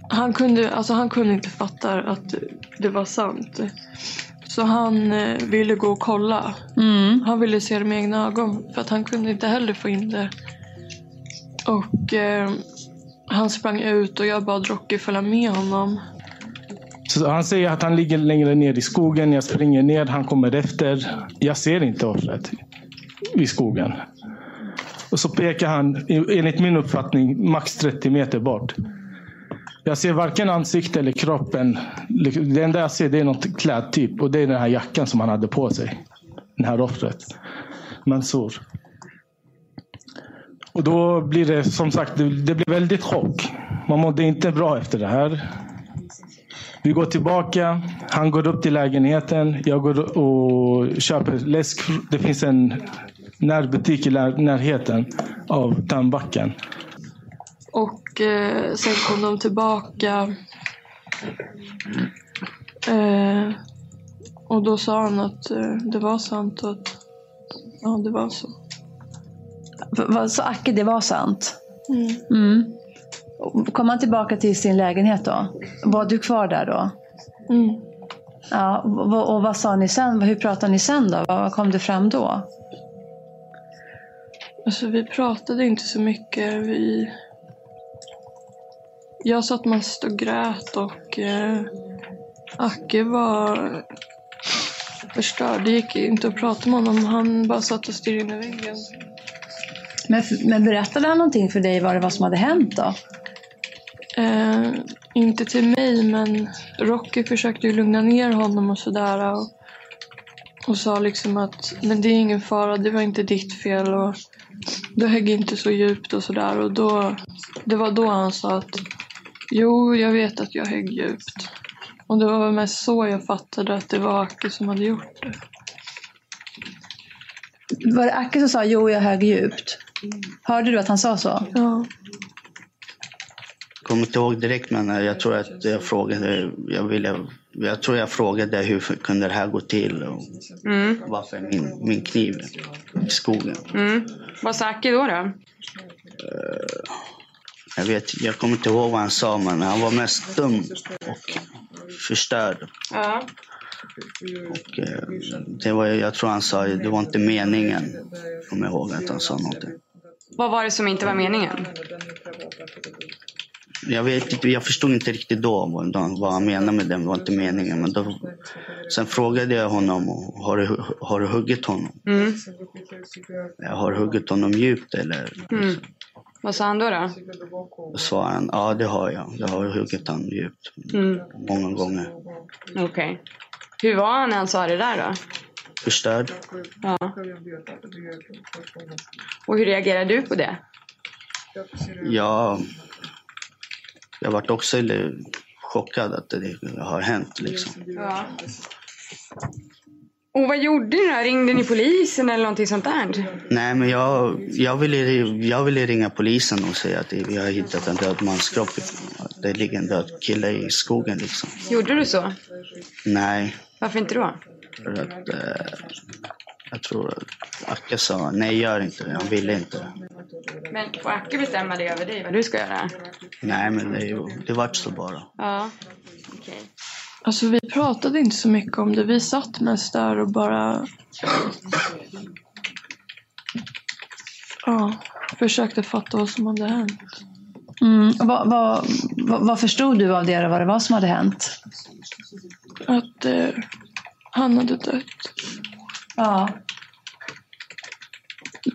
Han kunde, alltså han kunde inte fatta att det var sant. Så han eh, ville gå och kolla. Han ville se det med egna ögon. För att han kunde inte heller få in det. Och eh, han sprang ut och jag bad Rocky följa med honom. Så han säger att han ligger längre ner i skogen. Jag springer ner, han kommer efter. Jag ser inte offret i skogen. Och så pekar han, enligt min uppfattning, max 30 meter bort. Jag ser varken ansikte eller kroppen. Det enda jag ser det är något klädtyp och det är den här jackan som han hade på sig. Det här offret. Mansour. Och då blir det som sagt, det, det blir väldigt chock. Man mådde inte bra efter det här. Vi går tillbaka. Han går upp till lägenheten. Jag går och köper läsk. Det finns en närbutik i närheten av Tandbacken. Och eh, sen kom de tillbaka. Eh, och då sa han att eh, det var sant och att ja, det var så. Sa Acke, det var sant? Mm. Mm. Kom han tillbaka till sin lägenhet då? Var du kvar där då? Mm. Ja, och, och vad sa ni sen? Hur pratade ni sen då? Vad vad kom det fram då? Alltså vi pratade inte så mycket. Vi... Jag satt mest och grät och eh, Acke var förstörd. Det gick inte att prata med honom. Han bara satt och stirrade in i väggen. Men, men berättade han någonting för dig vad det var som hade hänt då? Eh, inte till mig, men Rocky försökte ju lugna ner honom och sådär. Och, och sa liksom att men det är ingen fara, det var inte ditt fel. Och du högg inte så djupt och sådär. Och då, det var då han sa att jo, jag vet att jag högg djupt. Och det var väl mest så jag fattade att det var Acke som hade gjort det. Var det Acke som sa jo, jag högg djupt? Hörde du att han sa så? Ja. kommer inte ihåg direkt men jag tror att jag frågade, jag ville, jag tror jag frågade hur kunde det här gå till och Mm. varför min, min kniv i skogen. Mm. Vad sa Acke då? då? Jag, vet, jag kommer inte ihåg vad han sa men han var mest dum och förstörd. Ja. Och, eh, det var, jag tror han sa det var inte meningen. Kommer jag ihåg att han sa någonting. Vad var det som inte var meningen? Jag, vet, jag förstod inte riktigt då vad, han menade med det. Det var inte meningen. Men då, sen frågade jag honom, har du, har du huggit honom? Mm. Jag har huggit honom djupt eller? Mm. Vad sa han då? då? Då svarade han, ja det har jag. Jag har huggit honom djupt. Mm. Många gånger. Okej. Hur var han när han sa det där då? Förstörd. Ja. Och hur reagerade du på det? Ja, jag vart också chockad att det har hänt liksom. Ja. Och vad gjorde ni då? Ringde ni polisen eller någonting sånt där? Nej, men jag, jag, ville, jag ville ringa polisen och säga att vi har hittat en död mans kropp. det ligger en död kille i skogen liksom. Gjorde du så? Nej, Varför inte då? för att eh, jag tror att Acke sa nej, gör inte det. Han ville inte. Men får Acke bestämma det över dig vad du ska göra? Nej, men det, det vart så bara. Ja. Okej. Alltså vi pratade inte så mycket om det. Vi satt mest där och bara ja, försökte fatta vad som hade hänt. Mm. vad, vad, vad förstod du av det, vad det var som hade hänt? Att eh, han hade dött. Ja.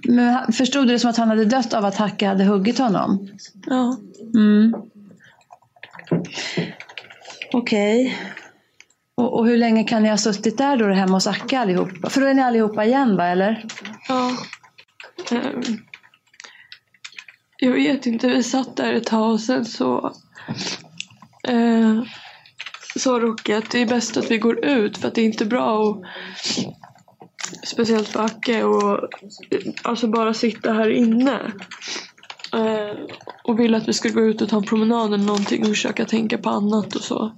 Men förstod du det som att han hade dött av att Hacke hade huggit honom? Ja. Mm. Okej. Och, och hur länge kan ni ha suttit där då hemma hos Acke allihopa? För då är ni allihopa igen va, eller? Ja. Ehm, jag vet inte, vi satt där ett tag och sen så eh, sa Rocky att det är bäst att vi går ut för att det är inte bra att speciellt för Acke och alltså bara sitta här inne. Eh, och ville att vi skulle gå ut och ta en promenad eller någonting och försöka tänka på annat och så.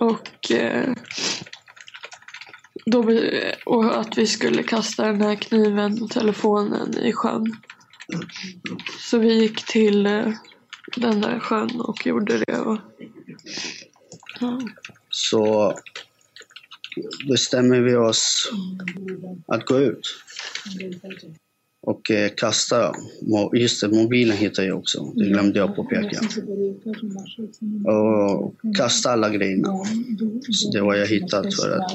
Och eh, då, och att vi skulle kasta den här kniven och telefonen i sjön. Så vi gick till eh, den där sjön och gjorde det. Och, ja. Så bestämmer vi oss att gå ut och eh, kasta. Just det, mobilen hittade jag också. Det glömde jag påpeka. Och kasta alla grejerna. Så det var jag hittat för att...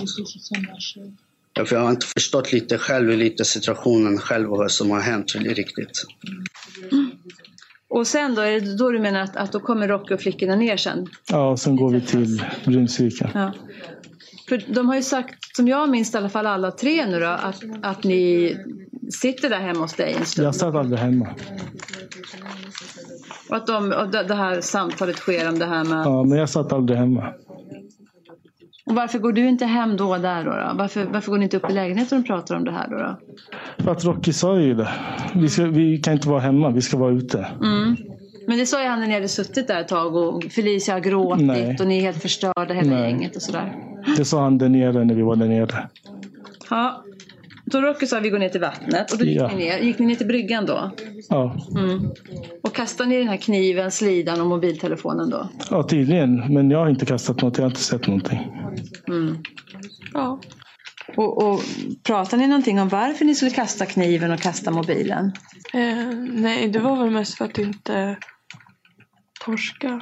För jag har inte förstått lite själv, lite situationen själv och vad som har hänt riktigt. Och sen då, är det då du menar att, att då kommer Rocky och flickorna ner sen? Ja, sen går vi till Brunnsviken. Ja. För de har ju sagt, som jag minns i alla fall alla tre nu då, att, att ni sitter där hemma hos dig en stund. Jag satt aldrig hemma. Och att de, och det här samtalet sker om det här med... Ja, men jag satt aldrig hemma. Och varför går du inte hem då där då? då? Varför, varför går ni inte upp i lägenheten och pratar om det här då? då? För att Rocky sa ju det. Vi, ska, vi kan inte vara hemma, vi ska vara ute. Mm. Men det sa ju han när ni hade suttit där ett tag och Felicia har gråtit Nej. och ni är helt förstörda hela Nej. gänget och sådär. Det sa han där nere när vi var där nere. Ja. Då Rocky sa att vi går ner till vattnet och då gick Ja. ni ner. Gick ni ner till bryggan då? Ja, Mm. Och kastade ni den här kniven, slidan och mobiltelefonen då? ja tydligen. Men jag har inte kastat något, jag har inte sett någonting. Mm. Ja. Och, och pratade ni någonting om varför ni skulle kasta kniven och kasta mobilen? Eh, nej, det var väl mest för att inte torska.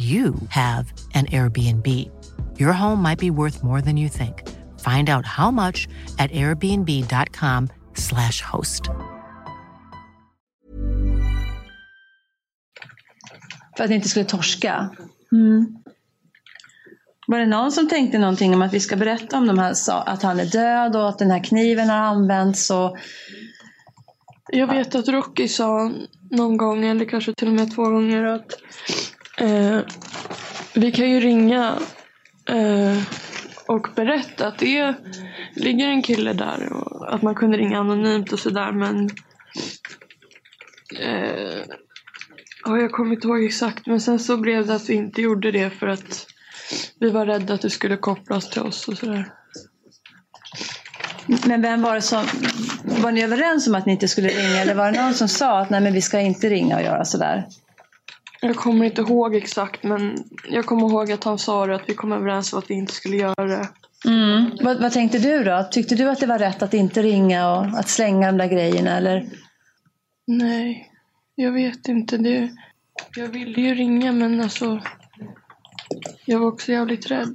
you have an Airbnb. Your home might be worth more than you think. Find out how much at airbnb.com/slash host. För att ni inte skulle torska? Mm. Var det någon som tänkte någonting om att vi ska berätta om de här, sa- att han är död och att den här kniven har använts? Och, Jag vet att Rocky sa någon gång, eller kanske till och med två gånger, att eh, vi kan ju ringa eh, och berätta att det ligger en kille där och att man kunde ringa anonymt och sådär men eh, ja, jag kommer inte ihåg exakt men sen så blev det att vi inte gjorde det för att vi var rädda att det skulle kopplas till oss och sådär. Men vem var det som... Var ni överens om att ni inte skulle ringa eller var det någon som sa att nej men vi ska inte ringa och göra sådär? Jag kommer inte ihåg exakt men jag kommer ihåg att han sa det att vi kom överens om att vi inte skulle göra det. Mm. Vad, vad tänkte du då? Tyckte du att det var rätt att inte ringa och att slänga de där grejerna eller? Nej, jag vet inte. Det, jag ville ju ringa men alltså jag var också jävligt rädd.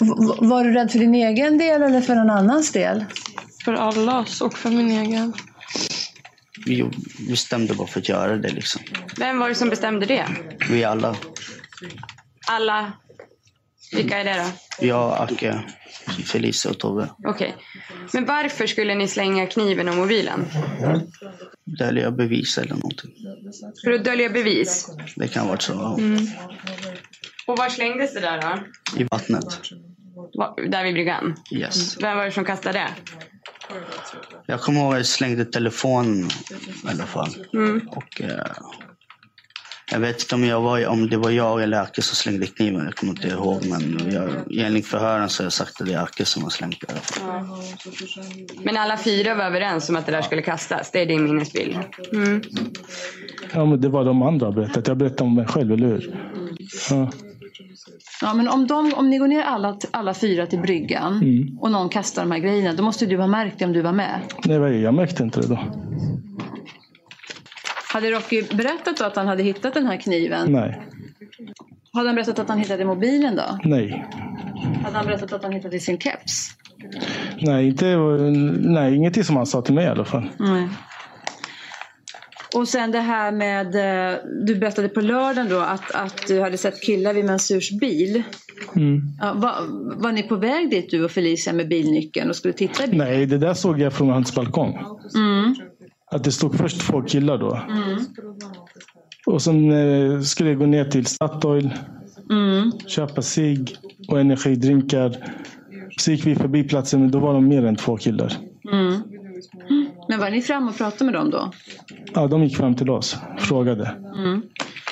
V- var du rädd för din egen del eller för någon annans del? För allas och för min egen. Vi bestämde bara för att göra det liksom. Vem var det som bestämde det? Vi alla. Alla? Vilka är det då? Jag, Acke, Felicia och Tobbe. Okej. Men varför skulle ni slänga kniven och mobilen? Dölja bevis eller någonting. För att dölja bevis? Det kan varit så. Mm. Och var slängdes det där då? I vattnet. Va- Där vid bryggan? Yes. Vem var det som kastade det? Jag kommer ihåg att jag slängde telefonen i alla fall. Mm. Och, eh, jag vet inte om, jag var, om det var jag eller Acke som slängde kniven. Jag kommer inte ihåg. Men jag, enligt förhören så har jag sagt att det är Acke som har slängt det. Men alla fyra var överens om att det där skulle kastas? Det är din minnesbild? Mm. Ja, men det var de andra berättat. Jag berättade om mig själv, eller hur? Ja. Ja, men om, de, om ni går ner alla, alla fyra till bryggan Mm. och någon kastar de här grejerna, då måste du ha märkt det om du var med. Nej, jag märkte inte det då. Hade Rocky berättat då att han hade hittat den här kniven? Nej, Hade han berättat att han hittade mobilen då? nej. Hade han berättat att han hittade sin keps? Nej, inte, nej, ingenting som han sa till mig i alla fall. Nej. Och sen det här med, eh, du berättade på lördagen då att, att du hade sett killar vid Mansurs bil. Mm. Ja, var, var ni på väg dit du och Felicia med bilnyckeln och skulle titta i bilen? Nej, det där såg jag från hans balkong. Mm. Att det stod först två killar då. Mm. Och sen eh, skulle jag gå ner till Statoil, Mm. köpa cigg och energidrinkar. Så gick vi förbi platsen men då var de mer än två killar. Men var ni fram och pratade med dem då? Ja, de gick fram till oss frågade. Mm.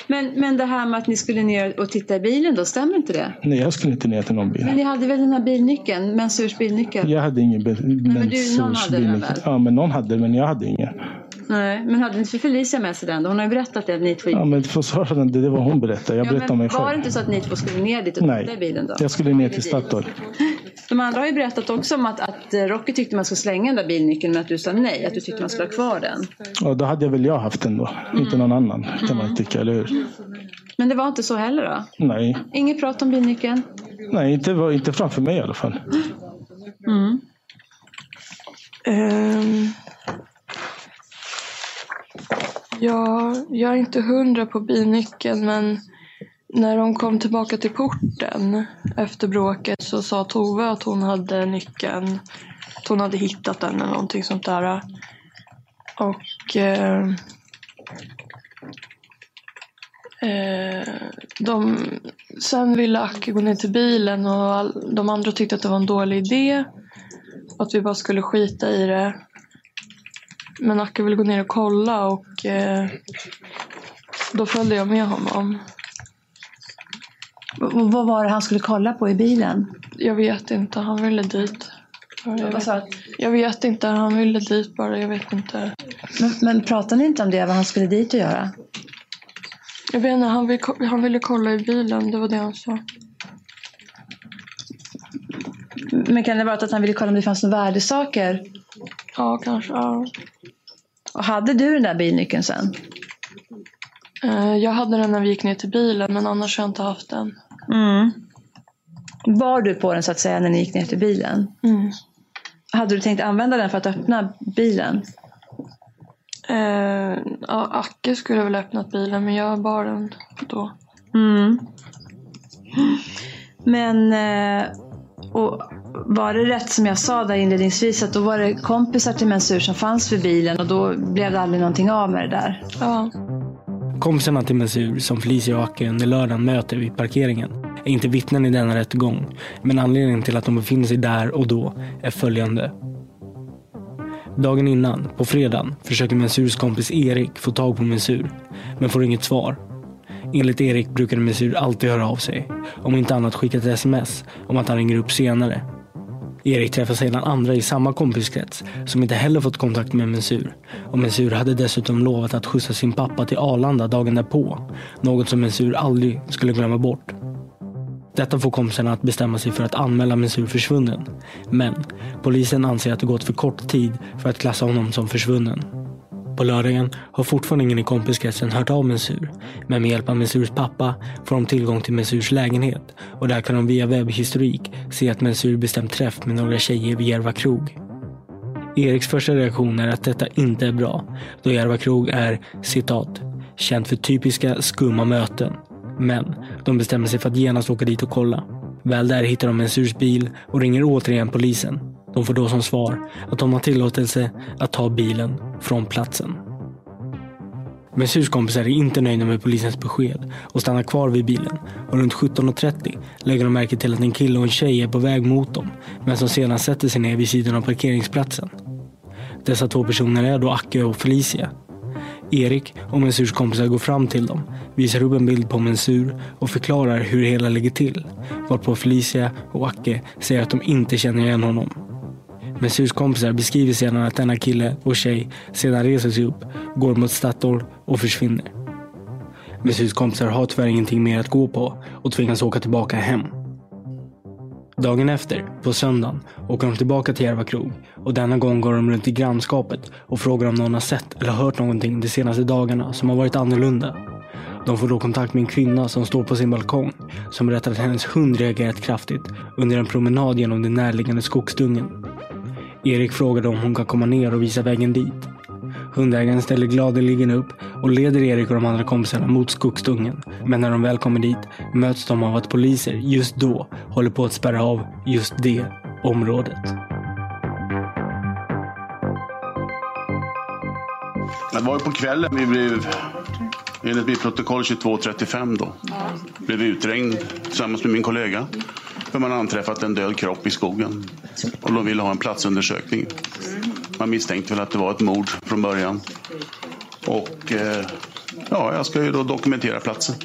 Men, men det här med att ni skulle ner och titta i bilen då, stämmer inte det? Nej, jag skulle inte ner till någon bil. Men ni hade väl den här bilnyckeln, Mansurs bilnyckel? Jag hade ingen men du, någon hade den bilnyckel. väl? Ja, men någon hade men jag hade ingen. Nej, men hade inte Felicia med sig den då? Hon har ju berättat det, att ni två. Ja, men för så hörde det, det var hon berättade. Jag Ja, berättade mig var det själv. inte så att ni två skulle ner dit och titta i Nej, bilen då? jag skulle ner till Statoil. De andra har ju berättat också om att, att Rocky tyckte man skulle slänga den där bilnyckeln men att du sa nej, att du tyckte man skulle ha kvar den. Och då hade väl jag haft den då, inte någon annan kan man ju tycka, eller hur? Men det var inte så heller då? Nej, Inget prat om bilnyckeln? nej inte, inte framför mig i alla fall. Mm. Ehm, ja, jag är inte hundra på binyckeln men när de kom tillbaka till porten efter bråket så sa Tove att hon hade nyckeln. Att hon hade hittat den eller någonting sånt där. Och eh, eh, de, sen ville Acke gå ner till bilen och all, de andra tyckte att det var en dålig idé. Att vi bara skulle skita i det. Men Acke ville gå ner och kolla och eh, då följde jag med honom. V- vad var det han skulle kolla på i bilen? Jag vet inte, han ville dit. Jag vet, jag vet inte, han ville dit bara, jag vet inte. Men, men pratade ni inte om det, vad han skulle dit och göra? Jag vet inte, han, vill, han ville kolla i bilen, det var det han sa. Men kan det vara att han ville kolla om det fanns några värdesaker? Ja, kanske. Ja. Och hade du den där bilnyckeln sen? Eh, Jag hade den när vi gick ner till bilen, men annars har jag inte haft den. Mm. Var du på den så att säga när ni gick ner till bilen? Mm. Hade du tänkt använda den för att öppna bilen? Eh, ja, Acke skulle väl öppnat bilen, men jag bar den då. Mm. Men, eh, och var det rätt som jag sa där inledningsvis att då var det kompisar till Mensur som fanns vid bilen och då blev det aldrig någonting av med det där? Ja. Kompisarna till Mensur som Felicia och Acke under lördagen möter vid parkeringen är inte vittnen i denna rättegång. Men anledningen till att de befinner sig där och då är följande. Dagen innan, på fredagen, försöker Mensurs kompis Erik få tag på Mensur, men får inget svar. Enligt Erik brukade Mensur alltid höra av sig. Om inte annat skicka ett sms om att han ringer upp senare. Erik träffar sedan andra i samma kompiskrets som inte heller fått kontakt med Mensur. Och Mensur hade dessutom lovat att skjutsa sin pappa till Arlanda dagen därpå. Något som Mensur aldrig skulle glömma bort. Detta får kompisarna att bestämma sig för att anmäla Mensur försvunnen. Men polisen anser att det gått för kort tid för att klassa honom som försvunnen. På lördagen har fortfarande ingen i kompiskretsen hört av Mensur. Men med hjälp av Mensurs pappa får de tillgång till Mensurs lägenhet. Och där kan de via webbhistorik se att Mensur bestämt träff med några tjejer vid Järva krog. Eriks första reaktion är att detta inte är bra. Då Järva krog är citat känt för typiska skumma möten. Men de bestämmer sig för att genast åka dit och kolla. Väl där hittar de Mensurs bil och ringer återigen polisen. De får då som svar att de har tillåtelse att ta bilen från platsen. Mensurs kompisar är inte nöjda med polisens besked och stannar kvar vid bilen. Och runt 17.30 lägger de märke till att en kille och en tjej är på väg mot dem men som sedan sätter sig ner vid sidan av parkeringsplatsen. Dessa två personer är då Acke och Felicia. Erik och Mensurs kompisar går fram till dem, visar upp en bild på Mensur och förklarar hur det hela ligger till. Varpå Felicia och Acke säger att de inte känner igen honom. Mensurs kompisar beskriver sedan att denna kille och tjej sedan reser sig upp, går mot Statoil och försvinner. Mensurs kompisar har tyvärr ingenting mer att gå på och tvingas åka tillbaka hem. Dagen efter, på söndagen, åker de tillbaka till Järva krog och denna gång går de runt i grannskapet och frågar om någon har sett eller hört någonting de senaste dagarna som har varit annorlunda. De får då kontakt med en kvinna som står på sin balkong som berättar att hennes hund reagerat kraftigt under en promenad genom den närliggande skogsdungen. Erik frågade om hon kan komma ner och visa vägen dit. Hundägaren ställer gladeligen upp och leder Erik och de andra kompisarna mot skogsdungen. Men när de väl kommer dit möts de av att poliser just då håller på att spärra av just det området. Det var ju på kvällen vi blev, enligt mitt protokoll 22.35 då, blev uträngd tillsammans med min kollega. För man anträffat en död kropp i skogen. Och de ville ha en platsundersökning. Man misstänkte väl att det var ett mord från början. Och eh, ja, jag ska ju då dokumentera platsen.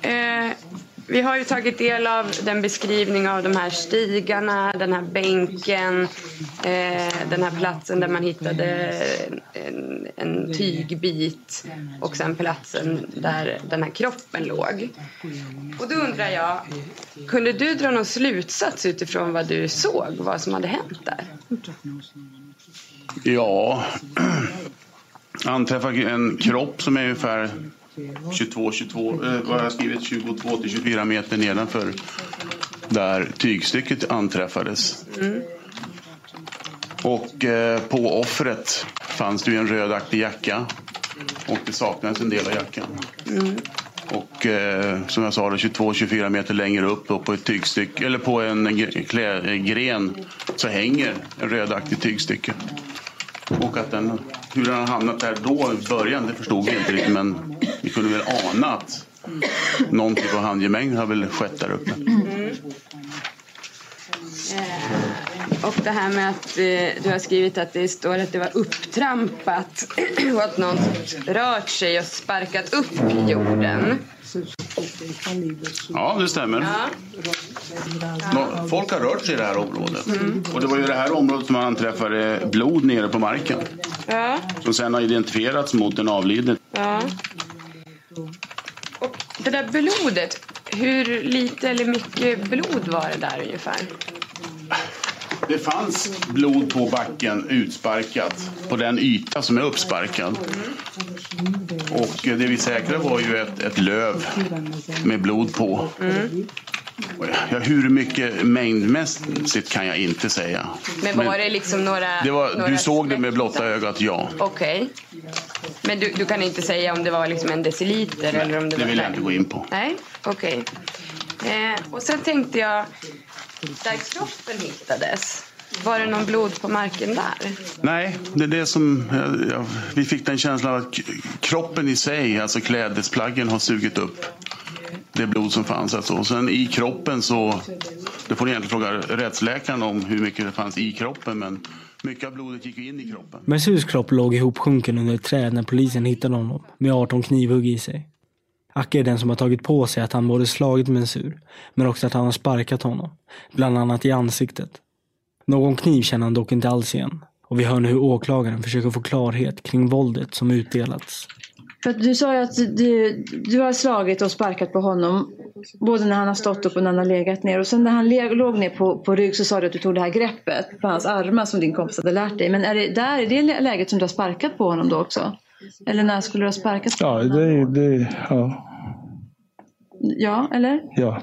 Eh, vi har ju tagit del av den beskrivning av de här stigarna, den här bänken, eh, den här platsen där man hittade en, en tygbit och sen platsen där den här kroppen låg. Och då undrar jag, kunde du dra någon slutsats utifrån vad du såg, vad som hade hänt där? Ja, anträffade en kropp som är ungefär 22, 22, eh, vad har jag skrivit, 22 till 24 meter nedanför där tygstycket anträffades. Mm. Och eh, på offret fanns det ju en rödaktig jacka och det saknades en del av jackan. Mm. Och eh, som jag sa, 22-24 meter längre upp då, på ett tygstycke, eller på en gre- gren så hänger en rödaktig tygstycke. Och att den, hur den har hamnat där då i början, det förstod vi inte riktigt men vi kunde väl ana att någon typ av handgemäng har väl skett där uppe. Mm. Och det här med att eh, du har skrivit att det står att det var upptrampat och att någon rört sig och sparkat upp jorden. Ja, det stämmer. Ja. Folk har rört sig i det här området. Mm. Och det var ju det här området som man anträffade blod nere på marken. Ja. Som sen har identifierats mot den avlidne. ja. Och det där blodet, hur lite eller mycket blod var det där ungefär? Det fanns blod på backen utsparkat på den yta som är uppsparkad. Och det vi säkrade var ju ett, ett löv med blod på. Mm. Ja, hur mycket mängdmässigt kan jag inte säga. Men var det liksom några... det var, några du såg det med blotta ögat, ja. Okej. Men du, du kan inte säga om det var liksom en deciliter eller om det, Det var vill jag inte gå in på. Nej, okej. Eh, och sen tänkte jag, Där kroppen hittades, var det någon blod på marken där? Nej, det är det som ja, ja, vi fick den känslan att kroppen i sig, alltså klädesplaggen har sugit upp det blod som fanns. Alltså. Och sen i kroppen så, det får ni egentligen fråga rättsläkaren om hur mycket det fanns i kroppen, men mycket av blodet gick in i kroppen. Mensurs kropp låg ihopsjunken under ett träd när polisen hittade honom med 18 knivhugg i sig. Acke är den som har tagit på sig att han både slagit Mensur, men också att han har sparkat honom, bland annat i ansiktet. Någon kniv känner han dock inte alls igen. Och vi hör nu hur åklagaren försöker få klarhet kring våldet som utdelats. För att du sa ju att du, du har slagit och sparkat på honom. Både när han har stått upp och när han har legat ner. Och sen när han le, låg ner på, på rygg så sa du att du tog det här greppet på hans armar som din kompis hade lärt dig. Men är det där i det läget som du har sparkat på honom då också? Eller när skulle du ha sparkat Ja, det, det, ja, Ja, eller? ja.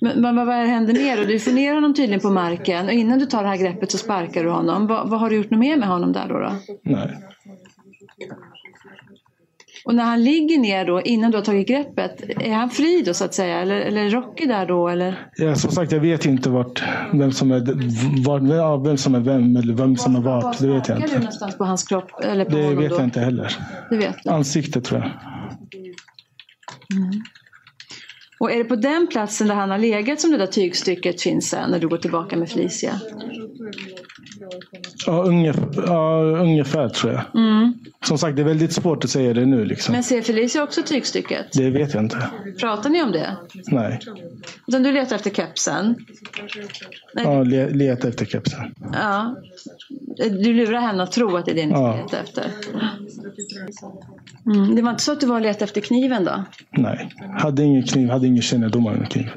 Men, men vad, vad händer mer då? Du får ner honom tydligen på marken och innan du tar det här greppet så sparkar du honom. Vad, vad har du gjort något mer med honom där då? då? Nej. Och när han ligger ner då innan du har tagit greppet, är han fri då så att säga? Eller, eller Rocky där då? Eller? Ja, som sagt, jag vet inte vart, vem som är vart, ja, vem som är vem eller vem som är vart. Det vet jag Sparkar du inte. någonstans på hans kropp? Eller på Det vet då? jag inte heller. Det vet. Ansiktet tror jag. Mm. Och är det på den platsen där han har legat som det där tygstycket finns sen när du går tillbaka med Felicia? Ja, ungefär, ja, ungefär tror jag. Mm. Som sagt, det är väldigt svårt att säga det nu. Liksom. Men ser Felicia också tygstycket? Det vet jag inte. Pratar ni om det? Nej. Utan du letar efter kepsen? Nej. Ja, le, leta efter kepsen. Ja. Du lurar henne att tro att det är det ni ska Ja. leta efter? Mm. Det var inte så att du var och letade efter kniven då? Nej. Hade ingen kniv, hade ingen kännedom om kniv.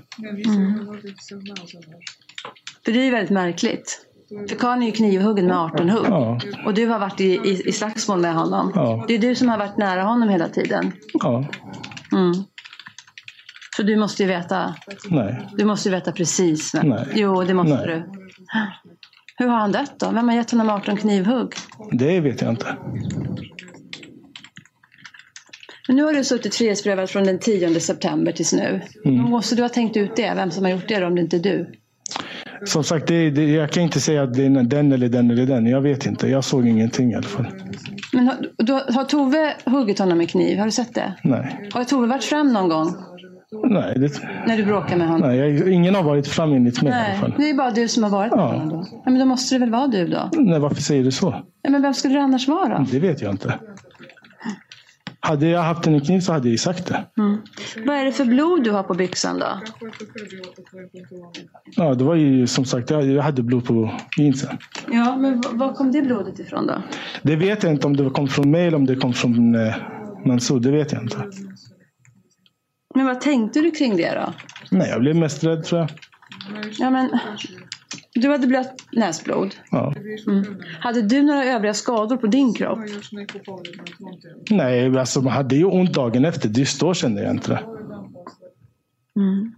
Mm. För det är ju väldigt märkligt. För karln är ju knivhuggen med 18 hugg. Ja. Och du har varit i, i, i slagsmål med honom. Ja. Det är du som har varit nära honom hela tiden. Ja. Mm. Så du måste ju veta. Nej. Du måste ju veta precis. vem- Nej. Jo, det måste Nej. du. Hur har han dött då? Vem har gett honom 18 knivhugg? Det vet jag inte. Men nu har du suttit frihetsberövad från den 10 september tills nu. Mm. Måste du ha tänkt ut det, vem som har gjort det då, om det inte är du. Som sagt, det, det, jag kan inte säga att det är den eller den eller den. Jag vet inte. Jag såg ingenting i alla fall. Men har, du, har Tove huggit honom med kniv? Har du sett det? Nej. Har Tove varit fram någon gång Nej, det, när du bråkar med honom? nej jag, ingen har varit fram enligt mig i alla Nej, fall. det är bara du som har varit med Ja. honom då. Ja, men då måste det väl vara du då? Nej, varför säger du så? Ja, men vem skulle det annars vara? Det vet jag inte. Hade jag haft en kniv så hade jag sagt det. Mm. Vad är det för blod du har på byxan då? Ja, det var ju som sagt, jag hade blod på jeansen. Ja, men var kom det blodet ifrån då? Det vet jag inte om det kom från mig eller om det kom från eh, Mansour. Det vet jag inte. Men vad tänkte du kring det då? Nej, jag blev mest rädd tror jag. Ja, men du hade blött näsblod. Ja. Mm. Hade du några övriga skador på din kropp? Nej, alltså man hade ju ont dagen efter. Just då kände jag inte det. Mm.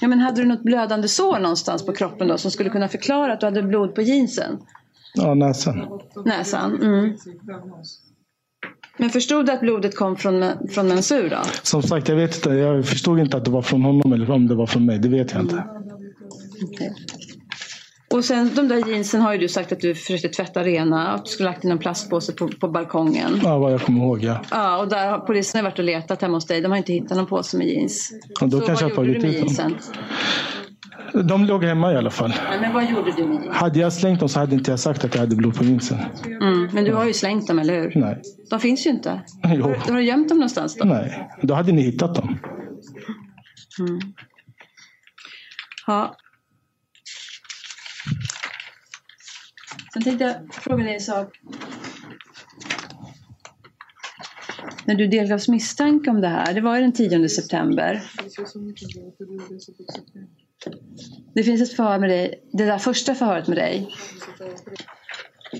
Ja, men hade du något blödande sår någonstans på kroppen då som skulle kunna förklara att du hade blod på jeansen? Ja, näsan. Näsan? Mm. Men förstod du att blodet kom från, från mensur då? Som sagt, jag vet inte. Jag förstod inte att det var från honom eller om det var från mig. Det vet jag inte. Okej. Och sen de där jeansen har ju du sagt att du försökte tvätta rena. Att du skulle lagt in en plastpåse på, på balkongen. Ja, vad jag kommer ihåg, ja. Ja, och där har polisen varit och letat hemma hos dig. De har inte hittat någon påse med jeans. Och då Så kanske vad jag gjorde du med jeansen? De låg hemma i alla fall. Nej, men vad gjorde du med jeans? Hade jag slängt dem så hade inte jag sagt att jag hade blod på jeansen. Mm, men du har ju slängt dem, eller hur? Nej. De finns ju inte. Jo. Har, har du gömt dem någonstans då? Nej, då hade ni hittat dem. Mm. Ja. Sen tänkte jag fråga dig en sak. När du delgavs misstanke om det här, det var ju den 10 september. Det finns ett förhör med dig, det där första förhöret med dig.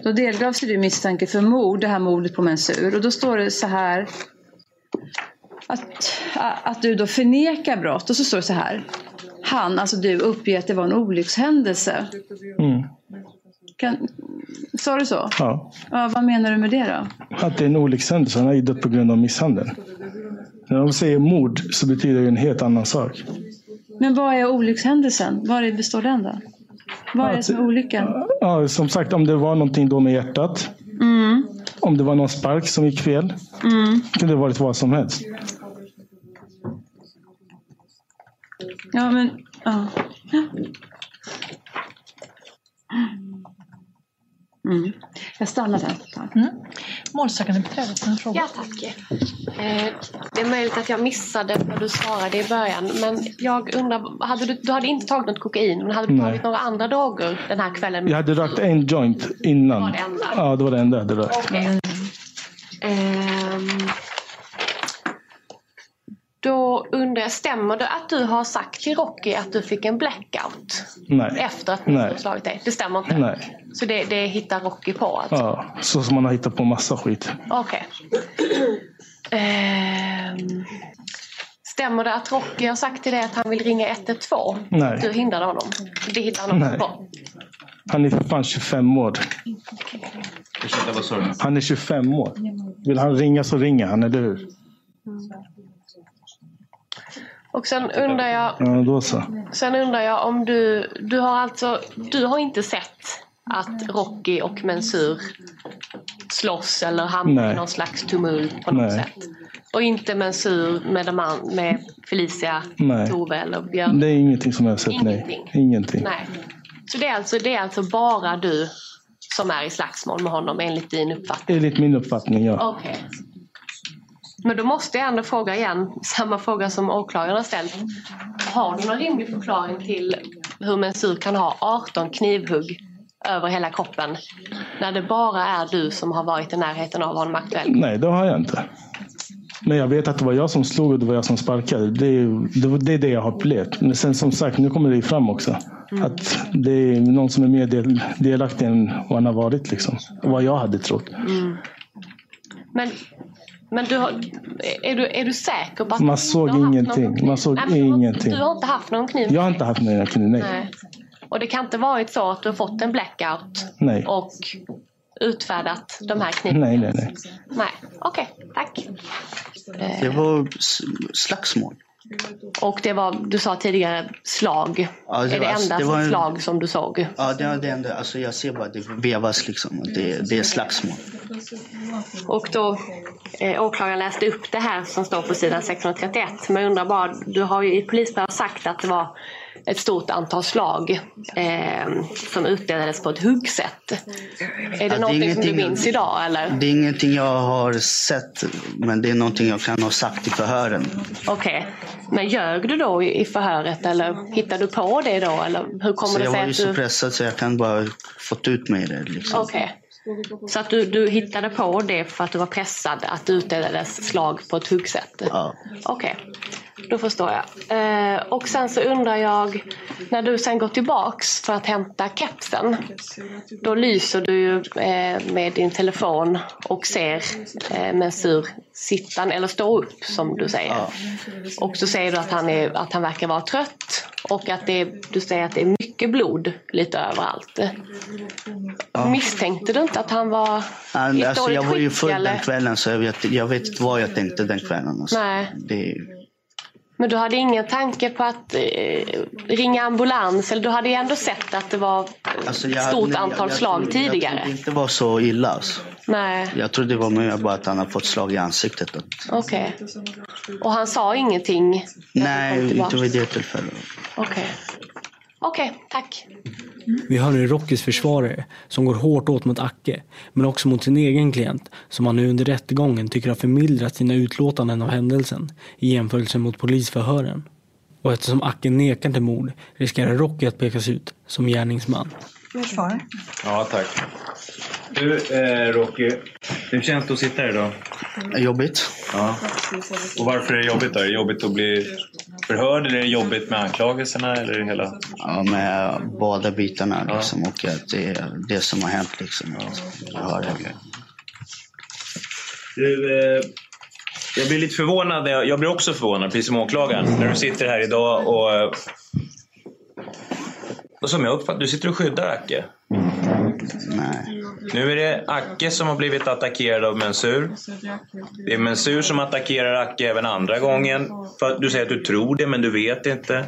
Då delgavs ju du misstanke för mord, det här mordet på Mensur. Och då står det så här att, att du då förnekar brott. Och så står det så här. Han, alltså du, uppger att det var en olyckshändelse. Mm. Kan, sa du så? Ja. Ja, vad menar du med det då? Att det är en olyckshändelse. Han har ju dött på grund av misshandel. När de säger mord så betyder det en helt annan sak. Men vad är olyckshändelsen? Vad består den då? Vad är det som är olyckan? Ja, som sagt, om det var någonting då med hjärtat. Mm. Om det var någon spark som gick fel. Mm. Det kunde ha varit vad som helst. Ja, men... Ja. Mm. Jag stannar där. Mm. Målsägande beträdet, en fråga. Ja, tack. Eh, det är möjligt att jag missade vad du svarade i början. Men jag undrar, hade du, du hade inte tagit något kokain, men hade du Nej. tagit några andra droger den här kvällen? Jag hade rökt en joint innan. Var det enda? Ja, det var det enda jag hade rökt. Okej. Ehm, då undrar jag, stämmer det att du har sagt till Rocky att du fick en blackout Nej. efter att Nej. du slagit dig? Det stämmer inte? Nej. Så det, det hittar Rocky på alltså? Ja, så som man har hittat på massa skit. Okej. Ehm, stämmer det att Rocky har sagt till dig att han vill ringa 112? Nej. Du hindrade honom? Det hittar han Nej. också på? Han är för fan 25 år. Han är 25 år. Vill han ringa så ringer han, eller hur? Och sen undrar jag, Ja, då så. sen undrar jag om du, du har alltså, du har inte sett att Rocky och Mensur slåss eller hamnar i någon slags tumult på något Nej. sätt? Och inte Mensur med, de an- med Felicia, Nej. Tove eller Björn? Det är ingenting som jag har sett, Ingenting. nej. Ingenting. Nej. Så det är, alltså, det är alltså bara du som är i slagsmål med honom enligt din uppfattning? Enligt min uppfattning, ja. Okej. Men då måste jag ändå fråga igen, samma fråga som åklagaren har ställt. Har du någon rimlig förklaring till hur Mensur kan ha 18 knivhugg över hela kroppen när det bara är du som har varit i närheten av honom aktuellt? Nej, det har jag inte. Men jag vet att det var jag som slog och det var jag som sparkade. Det är det, är det jag har upplevt. Men sen som sagt, nu kommer det fram också. Att det är någon som är mer del, delaktig än vad han har varit. Liksom. Vad jag hade trott. Mm. Men, men du har, är, du, är du säker på att Man såg ingenting. någon? Man såg Nej, men du har- ingenting. Du har inte haft någon kniv? Jag har inte haft några kniv, nej. Nej. Och det kan inte varit så att du har fått en blackout Nej. och utfärdat de här knivarna? Nej, nej, nej. Nej, okej, tack. Eh, Det var slagsmål. Och det var, du sa tidigare, slag. Ja, det är det var- enda det var slag som du såg? Ja, det är det enda. Alltså jag ser bara det vevas liksom. Det, det är slagsmål. Och då, eh, åklagaren läste upp det här som står på sidan 631. Men jag undrar bara, du har ju i polisbrev sagt att det var ett stort antal slag eh, som utdelades på ett huggsätt. Är det Ja, det någonting som du minns idag eller? Det är ingenting jag har sett, men det är någonting jag kan ha sagt i förhören. Okej. Men ljög du då i förhöret eller hittade du på det då? Eller hur kommer Så det jag sig var ju så du... pressad så jag kan bara fått ut mig det. Liksom. Okej. Så att du, du hittade på det för att du var pressad att det utdelades slag på ett huggsätt? Ja. Okej, då förstår jag. Eh, och sen så undrar jag, när du sen går tillbaks för att hämta kepsen, då lyser du ju eh, med din telefon och ser eh, Mensur sitta, eller stå upp som du säger. Och så säger du att han, är, att han verkar vara trött och att det du säger att det är mycket blod lite överallt. Misstänkte du inte att han var ett alltså, jag var ju full eller? den kvällen så jag vet, jag vet inte vad jag tänkte den kvällen. Alltså. Nej. Det, Men du hade ingen tanke på att eh, ringa ambulans? Eller du hade ju ändå sett att det var ett alltså, jag, stort nej, antal jag, slag jag, tidigare? Jag trodde inte det var så illa. Alltså. Nej, Jag trodde det var mer bara att han har fått slag i ansiktet. Okej. Och han sa ingenting? nej, inte vid det tillfället. Okej. Okej, tack. Vi hör nu Rockys försvarare som går hårt åt mot Acke, men också mot sin egen klient som han nu under rättegången tycker har förmildrat sina utlåtanden av händelsen i jämförelse mot polisförhören. Och eftersom Acke nekar till mord riskerar Rocky att pekas ut som gärningsman. Du svarar. Ja, tack. Du, eh, Rocky. Hur känns det att sitta här idag? Jobbigt. Ja. Och varför är det jobbigt då? Är det jobbigt att bli förhörd eller är det jobbigt med anklagelserna? Eller det hela? Ja, med båda bitarna liksom. Och att det är det som har hänt liksom. Har det. Du, eh, jag blir lite förvånad. Jag jag blir också förvånad, precis som åklagaren, när du sitter här idag och... Och som jag uppfattar du sitter och skyddar Acke. Nej. Nu är det Acke som har blivit attackerad av Mensur. Det är Mensur som attackerar Acke även andra gången. För Du säger att du tror det, men du vet inte.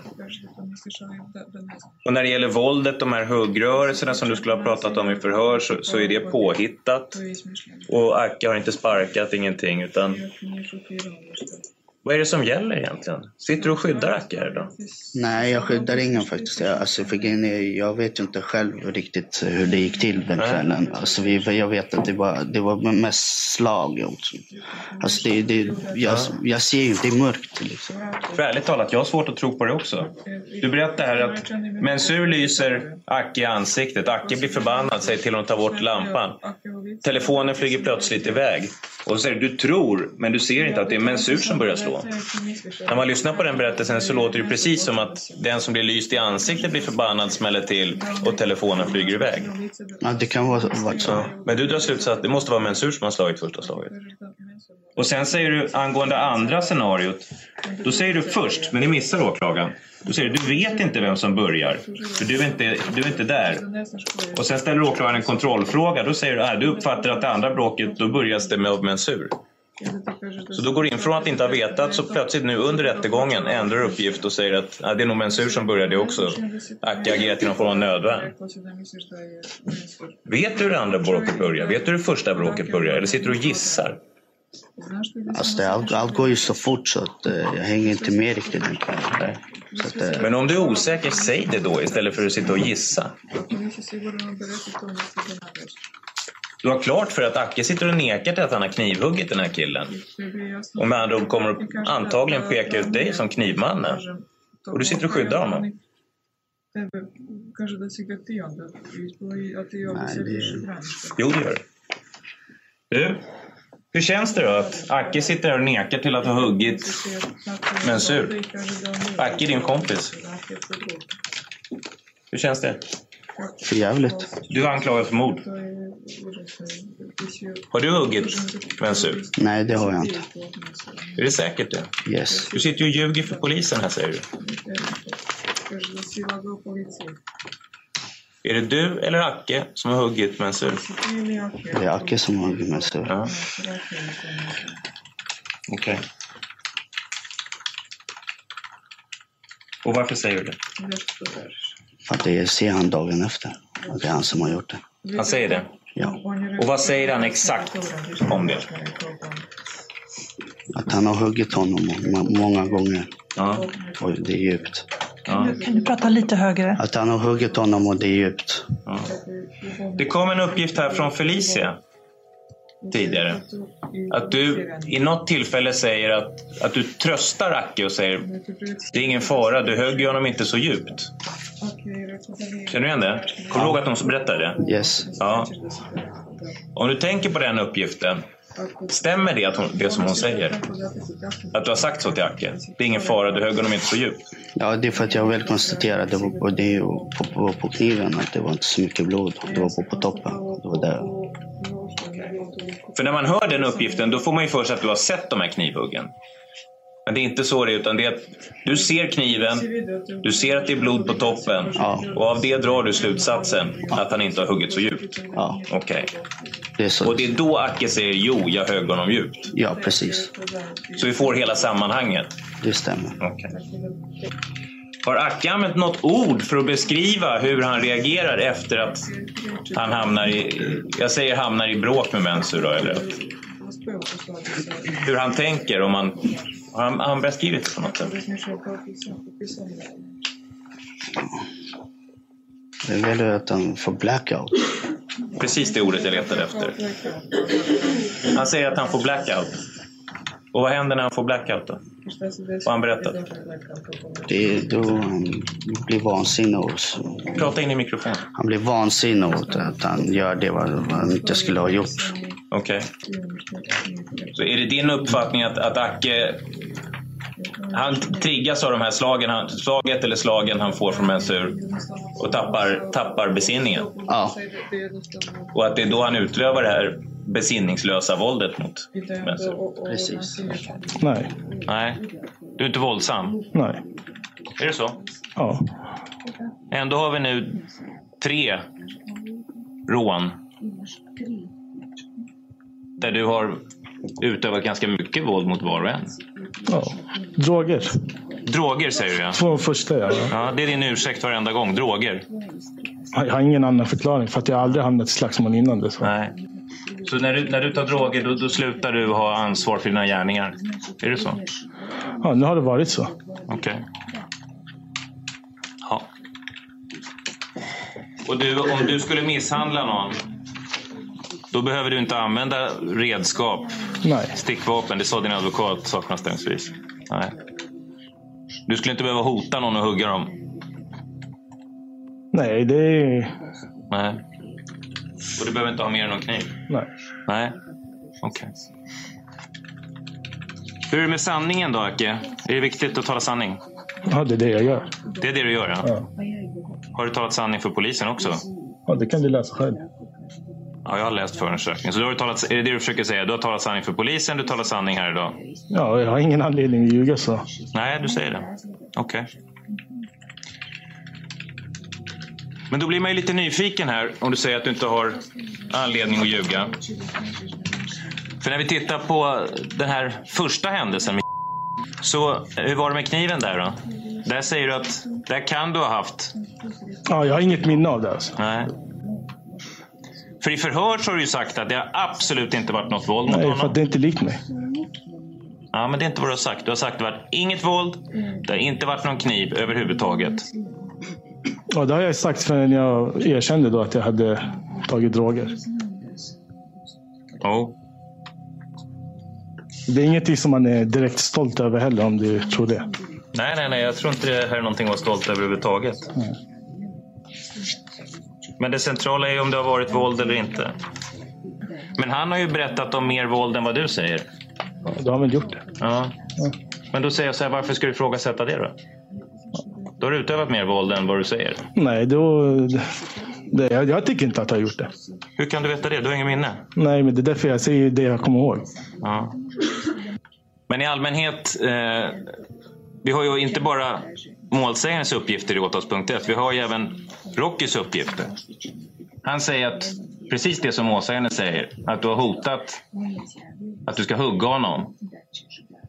Och när det gäller våldet, de här huggrörelserna som du skulle ha pratat om i förhör, så, så är det påhittat. Och Acke har inte sparkat, ingenting, utan... Vad är det som gäller egentligen? Sitter du och skyddar här idag? Nej, jag skyddar ingen faktiskt. Jag, alltså, för jag vet inte själv riktigt hur det gick till den kvällen. Alltså, vi, jag vet att det var, det var mest slag. Också. Alltså, det, det, jag, jag ser ju, det är mörkt. Liksom. För ärligt talat, jag har svårt att tro på det också. Du berättar här att Mensur lyser Acke i ansiktet. Acke blir förbannad, säger till honom att ta bort lampan. Telefonen flyger plötsligt iväg. Och så säger du, du tror, men du ser inte att det är Mensur som börjar slå. När man lyssnar på den berättelsen så låter det precis som att den som blir lyst i ansiktet blir förbannad, smäller till och telefonen flyger iväg. Ja, det kan vara, vara så. Men du drar slutsatsen att det måste vara Mensur som har slagit första slaget. Och sen säger du angående andra scenariot. Då säger du först, men det missar åklagaren. Då säger du du vet inte vem som börjar, för du är inte, du är inte där. Och sen ställer åklagaren en kontrollfråga. Då säger du att du uppfattar att det andra bråket, då börjas det med Mensur. Så då går in från att inte ha vetat, så plötsligt nu under rättegången ändrar uppgift och säger att ja, det är nog Mensur som började också. Acke agerar till någon form av nödvärn. Vet du hur det andra bråket börjar? Vet du hur det första bråket börjar? Eller sitter du och gissar? Alltså, det, allt, allt går ju så fort så att, eh, jag hänger inte med riktigt att, eh, Men om du är osäker, säg det då istället för att sitta och gissa. Du har klart för att Acke sitter och nekar till att han har knivhuggit den här killen. Och med andra ord kommer att antagligen peka ut dig som knivmannen. Och du sitter och skyddar honom. Jo, det gör du. Du, hur känns det då att Acke sitter här och nekar till att ha huggit Mensur? Acke är din kompis. Hur känns det? För jävligt. Du är anklagad för mord. Har du huggit Mensur? Nej, det har jag inte. Är det säkert det? Yes. Du sitter ju och ljuger för polisen här säger du. Är det du eller Acke som har huggit Mensur? Det är Acke som har huggit Mensur. Ja. Okej. Och varför säger du det? För att det ser han dagen efter. Att det är han som har gjort det. Han säger det? Ja. Och vad säger han exakt om det? Att han har huggit honom må- många gånger. Ja. Och det är djupt. Ja. Kan du prata lite högre? Att han har huggit honom och det är djupt. Det kom en uppgift här från Felicia tidigare. Att du i något tillfälle säger att, att du tröstar Acke och säger det är ingen fara, du högg honom inte så djupt. Känner du igen det? Kommer du ihåg att de berättade det? Yes. Ja. Om du tänker på den uppgiften, stämmer det, att hon, det som hon säger? Att du har sagt så till Acke? Det är ingen fara, du högg honom inte så djupt. Ja, det är för att jag väl konstaterade det var på, det, på, på, på kniven att det var inte så mycket blod. Det var på, på toppen. Det var där. För när man hör den uppgiften då får man ju för sig att du har sett de här knivhuggen. Men det är inte så det är, utan det är att du ser kniven, du ser att det är blod på toppen och av det drar du slutsatsen att han inte har huggit så djupt. Ja. Okej. Så. Och det är då Acke säger jo, jag högg honom djupt. Ja, precis. Så vi får hela sammanhanget. Det stämmer. Okej. Har Acke använt något ord för att beskriva hur han reagerar efter att han hamnar i, jag säger hamnar i bråk med Mensur då, eller hur han tänker om man, har han, han beskrivit det på något sätt? Det är väl att han får blackout. Precis det ordet jag letade efter. Han säger att han får blackout. Och vad händer när han får blackout då? Vad han berättat? Det är då han blir vansinnig. Prata in i mikrofonen. han blir vansinnig åt att han gör det vad han inte skulle ha gjort. Okej. Så är det din uppfattning att, att Acke han triggas av de här slagen, han, slaget eller slagen han får från Mensur och tappar, tappar besinningen? Ja. Och att det är då han utövar det här besinningslösa våldet mot Mensur? Precis. Nej. Nej, du är inte våldsam? Nej. Är det så? Ja. Ändå har vi nu tre rån Där du har utövat ganska mycket våld mot var och en. Ja. Droger. Droger säger du ja. Två första ja. ja. Det är din ursäkt varenda gång. Droger. Jag har ingen annan förklaring för att jag aldrig hamnat i slagsmål innan det. Så. Nej. Så när du, när du tar droger då, då slutar du ha ansvar för dina gärningar? Är det så? Ja, nu har det varit så. Okej. Okay. Ja. Och du, om du skulle misshandla någon då behöver du inte använda redskap, Nej. stickvapen. Det sa din advokat saknanställningsvis. Nej. Du skulle inte behöva hota någon och hugga dem? Nej, det är... Nej. Och du behöver inte ha mer än någon kniv? Nej. Nej, okej. Okay. Hur är det med sanningen då, Acke? Är det viktigt att tala sanning? Ja, det är det jag gör. Det är det du gör, ja. ja. Har du talat sanning för polisen också? Ja, det kan du läsa själv. Ja, jag har läst förundersökningen. Så du har talat, är det det du försöker säga? Du har talat sanning för polisen, du talar sanning här idag? Ja, jag har ingen anledning att ljuga så. Nej, du säger det. Okej. Okay. Men då blir man ju lite nyfiken här om du säger att du inte har anledning att ljuga. För när vi tittar på den här första händelsen med så hur var det med kniven där då? Där säger du att där kan du ha haft... Ja, jag har inget minne av det. Alltså. Nej. För i förhör så har du ju sagt att det har absolut inte varit något våld mot Nej, honom. för att det är inte likt mig. Ja, men det är inte vad du har sagt. Du har sagt att det har varit inget våld. Det har inte varit någon kniv överhuvudtaget. Ja, det har jag sagt förrän jag erkände då att jag hade tagit droger. Oh. Det är ingenting som man är direkt stolt över heller om du tror det. Nej, nej, nej. Jag tror inte det här är någonting att vara stolt över överhuvudtaget. Mm. Men det centrala är om det har varit våld eller inte. Men han har ju berättat om mer våld än vad du säger. Ja, då har han väl gjort det. Ja. Men då säger jag så här, varför ska du ifrågasätta det då? Då har du utövat mer våld än vad du säger. Nej, då... Det, jag, jag tycker inte att jag har gjort det. Hur kan du veta det? Du har inget minne? Nej, men det är därför jag säger det jag kommer ihåg. Ja. Men i allmänhet, eh, vi har ju inte bara målsägarens uppgifter i åtalspunkt Vi har ju även Rockys uppgifter. Han säger att precis det som målsägaren säger, att du har hotat att du ska hugga honom.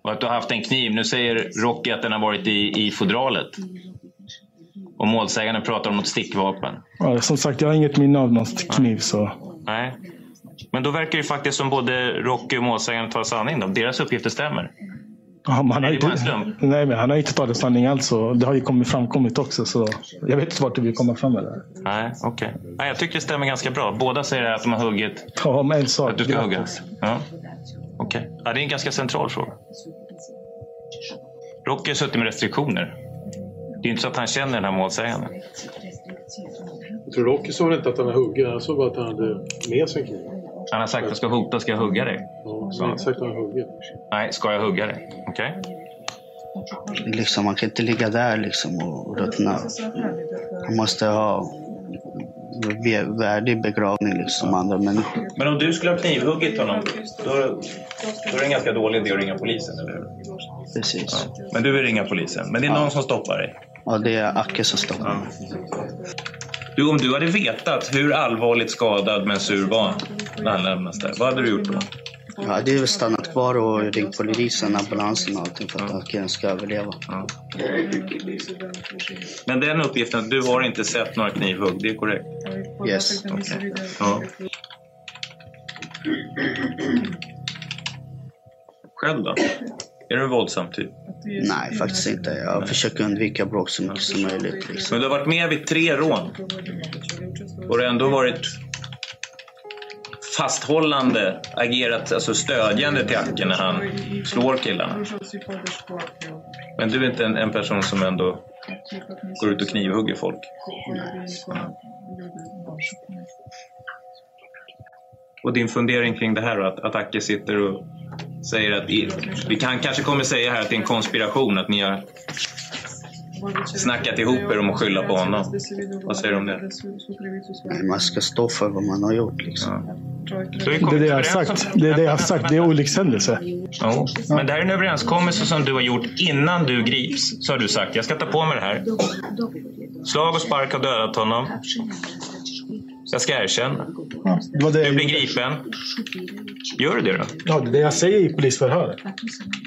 Och att du har haft en kniv. Nu säger Rocky att den har varit i, i fodralet. Och målsägaren pratar om något stickvapen. Ja, som sagt, jag har inget minne av någon kniv. Så. Nej. Men då verkar det faktiskt som både Rocky och målsägaren tar sanning. Då. Deras uppgifter stämmer. Ja, har Nej, det var inte, nej, men han har inte tagit sanning alls. Det har ju kommit framkommit också. Så jag vet inte vart du vill komma fram med det här. Nej, okej. Nej, jag tycker det stämmer ganska bra. Båda säger att de har huggit. Ja, men en sak. Att du ska Grattis. hugga. Ja. Okej. Ja, det är en ganska central fråga. Rocky har suttit med restriktioner. Det är inte så att han känner den här målsäganden. Jag tror Rocky sa inte att han har huggit. Han sa bara att han hade med sig en kniv. Han har sagt att jag ska hota, ska jag hugga dig? Ja, så har inte sagt att han huggit. Nej, ska jag hugga dig? Okej. Liksom, man kan inte ligga där liksom och ruttna. Man måste ha vä- värdig begravning liksom som andra människor. Men om du skulle ha knivhuggit honom, då, då är det en ganska dålig idé att ringa polisen, eller hur? Precis. Men du vill ringa polisen. Men det är någon som stoppar dig. Ja, det är Acke som stoppar mig. Du, om du hade vetat hur allvarligt skadad Mensur var när han lämnades där, vad hade du gjort då? Jag hade ju stannat kvar och ringt polisen, ambulansen och allting för att Acke ska överleva. Men den uppgiften, att du har inte sett några knivhugg, det är korrekt? Yes. Okej. Ja. Själv då? Är du våldsam typ? Nej, faktiskt inte. Jag försöker undvika bråk så mycket som möjligt. Liksom. Men du har varit med vid tre rån. Och du har ändå varit fasthållande, agerat alltså stödjande till Acke när han slår killarna. Men du är inte en, en person som ändå går ut och knivhugger folk? Och din fundering kring det här då, att, att Acke sitter och säger att vi kan, kanske kommer säga här att det är en konspiration, att ni har snackat ihop er om att skylla på honom. Vad säger du om det? Nej, Man ska stå för vad man har gjort. Liksom. Vi Det är det jag har sagt. Det är det jag har sagt. Det är olyckshändelse. Jo, men det här är en överenskommelse som du har gjort innan du grips. Så har du sagt, jag ska ta på mig det här. Slag och spark har dödat honom. Jag ska erkänna. Ja, det det Du blir gripen. Gör du det då? Ja, det jag säger i polisförhöret.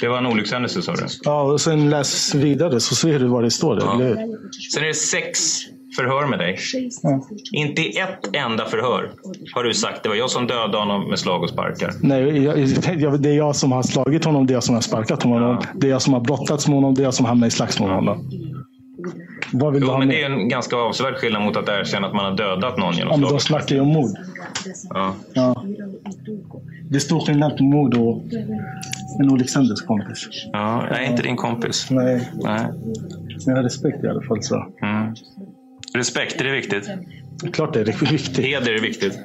Det var en olyckshändelse sa du? Ja, och sen läs vidare så ser du vad det står där. Ja. eller? Sen är det sex förhör med dig. Ja. Inte i ett enda förhör har du sagt det var jag som dödade honom med slag och sparkar. Nej, jag, jag, det är jag som har slagit honom, det är jag som har sparkat honom. Det är jag som har brottats med honom, det är jag som hamnar i slagsmål med honom. Vad vill du Jo, ha men mer? det är en ganska avsevärd skillnad mot att erkänna att man har dödat någon genom Ja, men slag de och sparkar. snackar ju om mord. Ja. Ja. Det är stor skillnad på mord och en olyckshändelse kompis. Ja, jag är inte din kompis. Nej. Nej. Men jag har respekt i alla fall. Så. Mm. Respekt, är det viktigt? Klart det är viktigt. Heder är viktigt.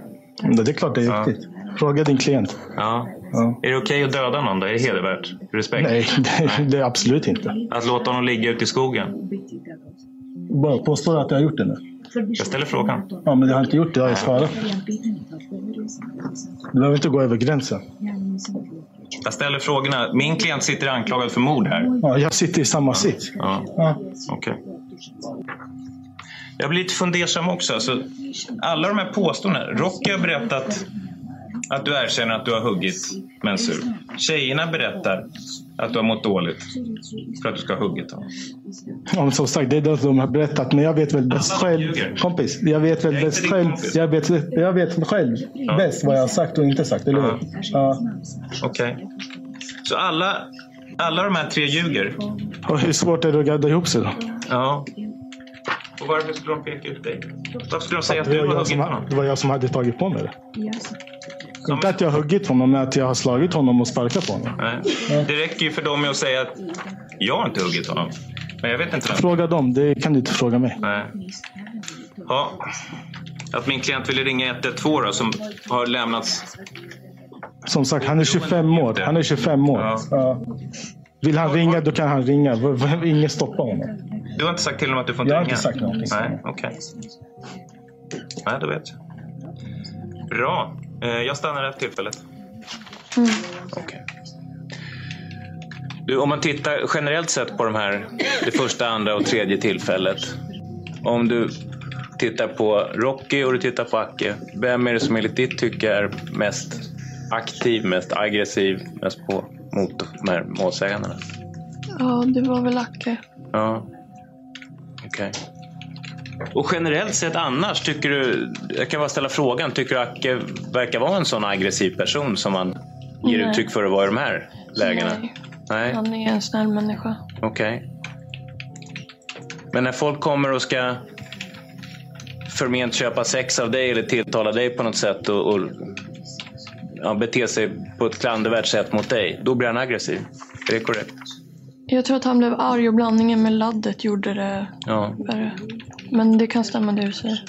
Det är klart det är viktigt. Fråga din klient. Ja. Ja. Är det okej att döda någon då? Är det hedervärt? Respekt? Nej, det, det är absolut inte. Att låta honom ligga ute i skogen? Bara påstår du att jag har gjort det nu? Jag ställer frågan. Ja, men jag har inte gjort det. Jag har svarat. Du behöver inte gå över gränsen. Jag ställer frågorna. Min klient sitter anklagad för mord här. Ja, jag sitter i samma sits. Ja. Ja. Okej. Jag blir lite fundersam också. Alltså, alla de här påståendena. Rocky har berättat att du erkänner att du har huggit Mensur. Tjejerna berättar att du har mått dåligt för att du ska ha huggit honom. Ja, men som sagt, det är det de har berättat. Men jag vet väl bäst Alla själv. ljuger. Kompis, jag vet väl Jag bäst själv. kompis. Jag vet, jag vet själv bäst vad jag har sagt och inte sagt. Eller hur? Ja. Okej. Så alla, alla de här tre ljuger? Och hur svårt är det att gadda ihop sig då? Ja. Och varför skulle de peka ut dig? Varför skulle de säga att det, du har jag huggit som, honom? det var jag som hade tagit på mig det. Inte att jag har huggit honom, men att jag har slagit honom och sparkat på honom. Nej. Det räcker ju för dem med att säga att jag har inte huggit honom. Men jag vet inte vem. Fråga dem, det kan du inte fråga mig. Nej. Ja. Att min klient ville ringa 112 då, som har lämnats... Som sagt, han är 25 år. Han är 25 år. Ja. Vill han ringa, då kan han ringa. Ingen stoppar honom. Du har inte sagt till dem att du får inte Jag har ringa? inte sagt någonting. Nej, okej. Nej, då vet jag. Bra. Eh, Jag stannar här för tillfället. Okej. Du, om man tittar generellt sett på de här, det första, andra och tredje tillfället. Om du tittar på Rocky och du tittar på Acke. Vem är det som enligt ditt tycke är mest aktiv, mest aggressiv, mest på mot de här målsägandena? Ja, det var väl Acke. Ja. Okej. Och generellt sett annars, tycker du, jag kan bara ställa frågan, tycker du Acke verkar vara en sån aggressiv person som man ger Nej. uttryck för att vara i de här lägena? Nej. Nej. Han är en snäll människa. Okej. Men när folk kommer och ska förment köpa sex av dig eller tilltala dig på något sätt och, och ja, bete sig på ett klandervärt sätt mot dig, då blir han aggressiv. Är det korrekt? Jag tror att han blev arg och blandningen med laddet gjorde det Ja. värre. Men det kan stämma det du säger.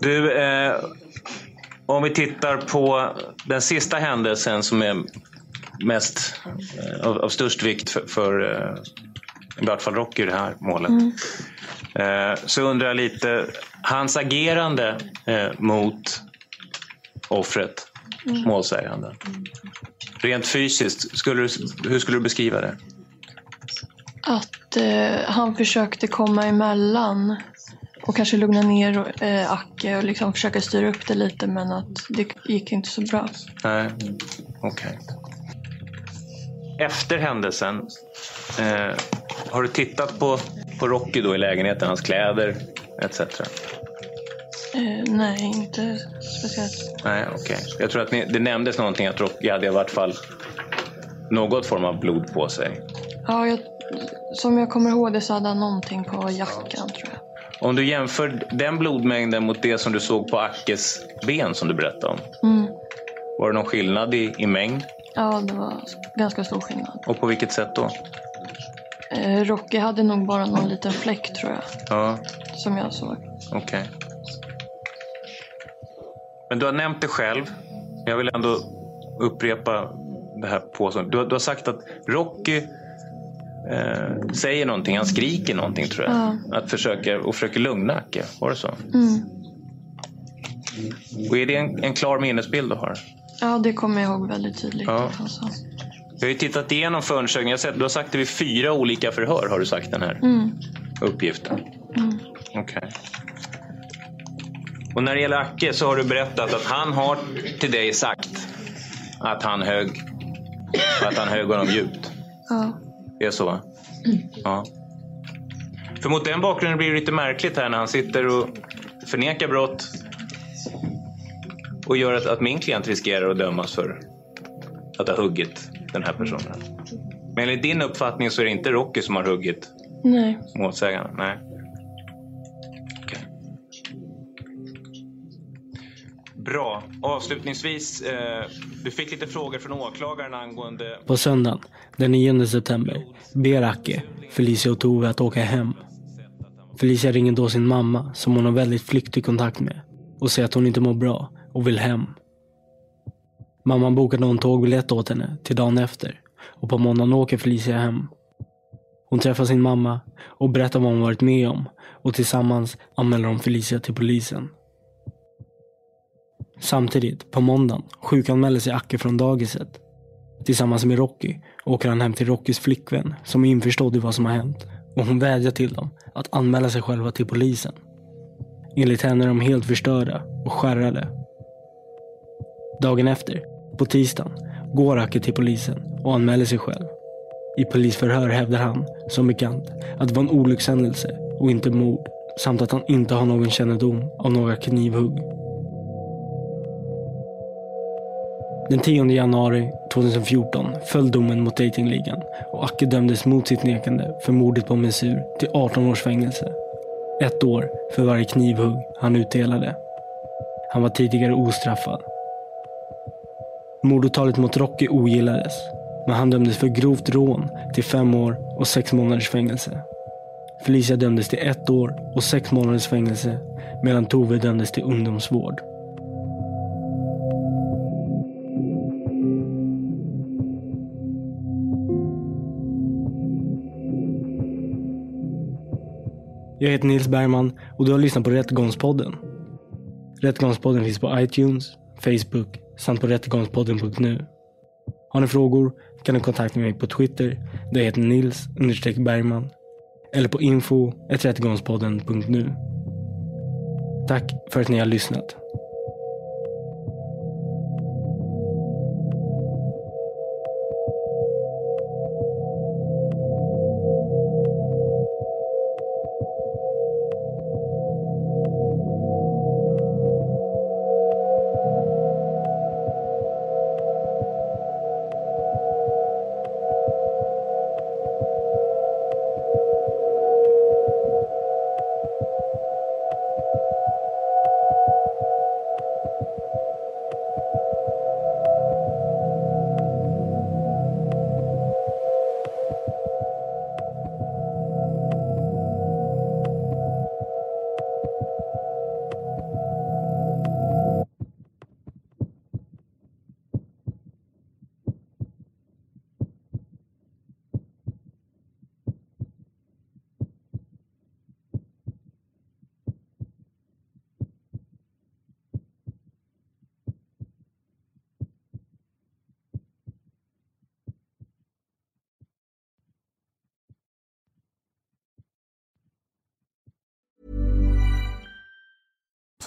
Du, eh, om vi tittar på den sista händelsen som är mest eh, av, av störst vikt för, för eh, i vart fall Rocky i det här målet. Mm. Eh, så undrar jag lite, hans agerande eh, mot offret, Mm. målsäganden. Rent fysiskt, skulle du, hur skulle du beskriva det? Att eh, han försökte komma emellan och kanske lugna ner eh, Acke och liksom försöka styra upp det lite men att det gick inte så bra. Nej, okej. Efter händelsen, eh, har du tittat på, på Rocky då i lägenheten, hans kläder etc? Eh, nej, inte speciellt. Nej, okej. Jag tror att ni, det nämndes någonting att Rocky hade i vart fall något form av blod på sig. Ja, jag, som jag kommer ihåg det så hade han någonting på jackan tror jag. Om du jämför den blodmängden mot det som du såg på Ackes ben som du berättade om. Mm. Var det någon skillnad i, i mängd? Ja, det var ganska stor skillnad. Och på vilket sätt då? Eh, Rocky hade nog bara någon liten fläck tror jag, Ja, som jag såg. okej. Men du har nämnt det själv. Jag vill ändå upprepa det här påståendet. Du, har- du har sagt att Rocky eh, säger någonting, han skriker någonting tror jag. Ja. Att försöka, och försöker lugna Acke. Var det så? Mm. Och är det en, en klar minnesbild du har? Ja, det kommer jag ihåg väldigt tydligt. Ja. sa. Jag har ju tittat igenom förundersökningen. Du har sagt det vid fyra olika förhör har du sagt den här Mm. uppgiften. Mm. Okej. Och när det gäller Acke så har du berättat att han har till dig sagt att han högg, att han högg honom djupt. Ja. Det är så va? Ja. För mot den bakgrunden blir det lite märkligt här när han sitter och förnekar brott och gör att, att min klient riskerar att dömas för att ha huggit den här personen. Men enligt din uppfattning så är det inte Rocky som har huggit Nej. målsägaren? Nej. Bra. Avslutningsvis, eh, du fick lite frågor från åklagaren angående... På söndagen, den 9 september, ber Acke Felicia och Tove att åka hem. Felicia ringer då sin mamma, som hon har väldigt flyktig kontakt med, och säger att hon inte mår bra och vill hem. Mamman bokar då en tågbiljett åt henne till dagen efter och på måndagen åker Felicia hem. Hon träffar sin mamma och berättar vad hon varit med om och tillsammans anmäler de Felicia till polisen. Samtidigt, på måndagen, sjukanmäler sig Acke från dagiset. Tillsammans med Rocky åker han hem till Rockys flickvän som är införstådd i vad som har hänt och hon vädjar till dem att anmäla sig själva till polisen. Enligt henne är de helt förstörda och skärrade. Dagen efter, på tisdagen, går Acke till polisen och anmäler sig själv. I polisförhör hävdar han, som bekant, att det var en olyckshändelse och inte mord samt att han inte har någon kännedom av några knivhugg. Den 10 januari 2014 föll domen mot datingligan och Acke dömdes mot sitt nekande för mordet på Mensur till 18 års fängelse. Ett år för varje knivhugg han utdelade. Han var tidigare ostraffad. Mordåtalet mot Rocky ogillades, men han dömdes för grovt rån till fem år och sex månaders fängelse. Felicia dömdes till ett år och sex månaders fängelse medan Tove dömdes till ungdomsvård. Jag heter Nils Bergman och du har lyssnat på Rättegångspodden. Rättegångspodden finns på iTunes, Facebook samt på rättegångspodden.nu. Har ni frågor kan ni kontakta mig på Twitter där jag heter Nils Bergman eller på info rättegångspodden.nu. Tack för att ni har lyssnat.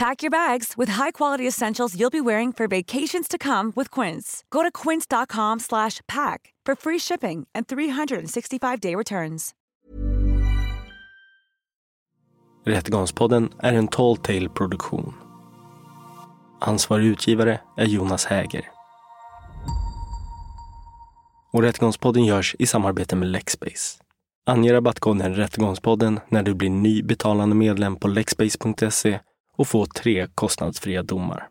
Pack your bags with high-quality essentials you'll be wearing for vacations to come with Quince. Go to quince.com slash pack for free shipping and 365-day returns. Rättegångspodden är en Tall Tale produktion. Ansvarig utgivare är Jonas Häger. Och Rättegångspodden görs i samarbete med Lexbase. Ange rabattkoden Rättegångspodden när du blir ny betalande medlem på lexbase.se och få tre kostnadsfria domar.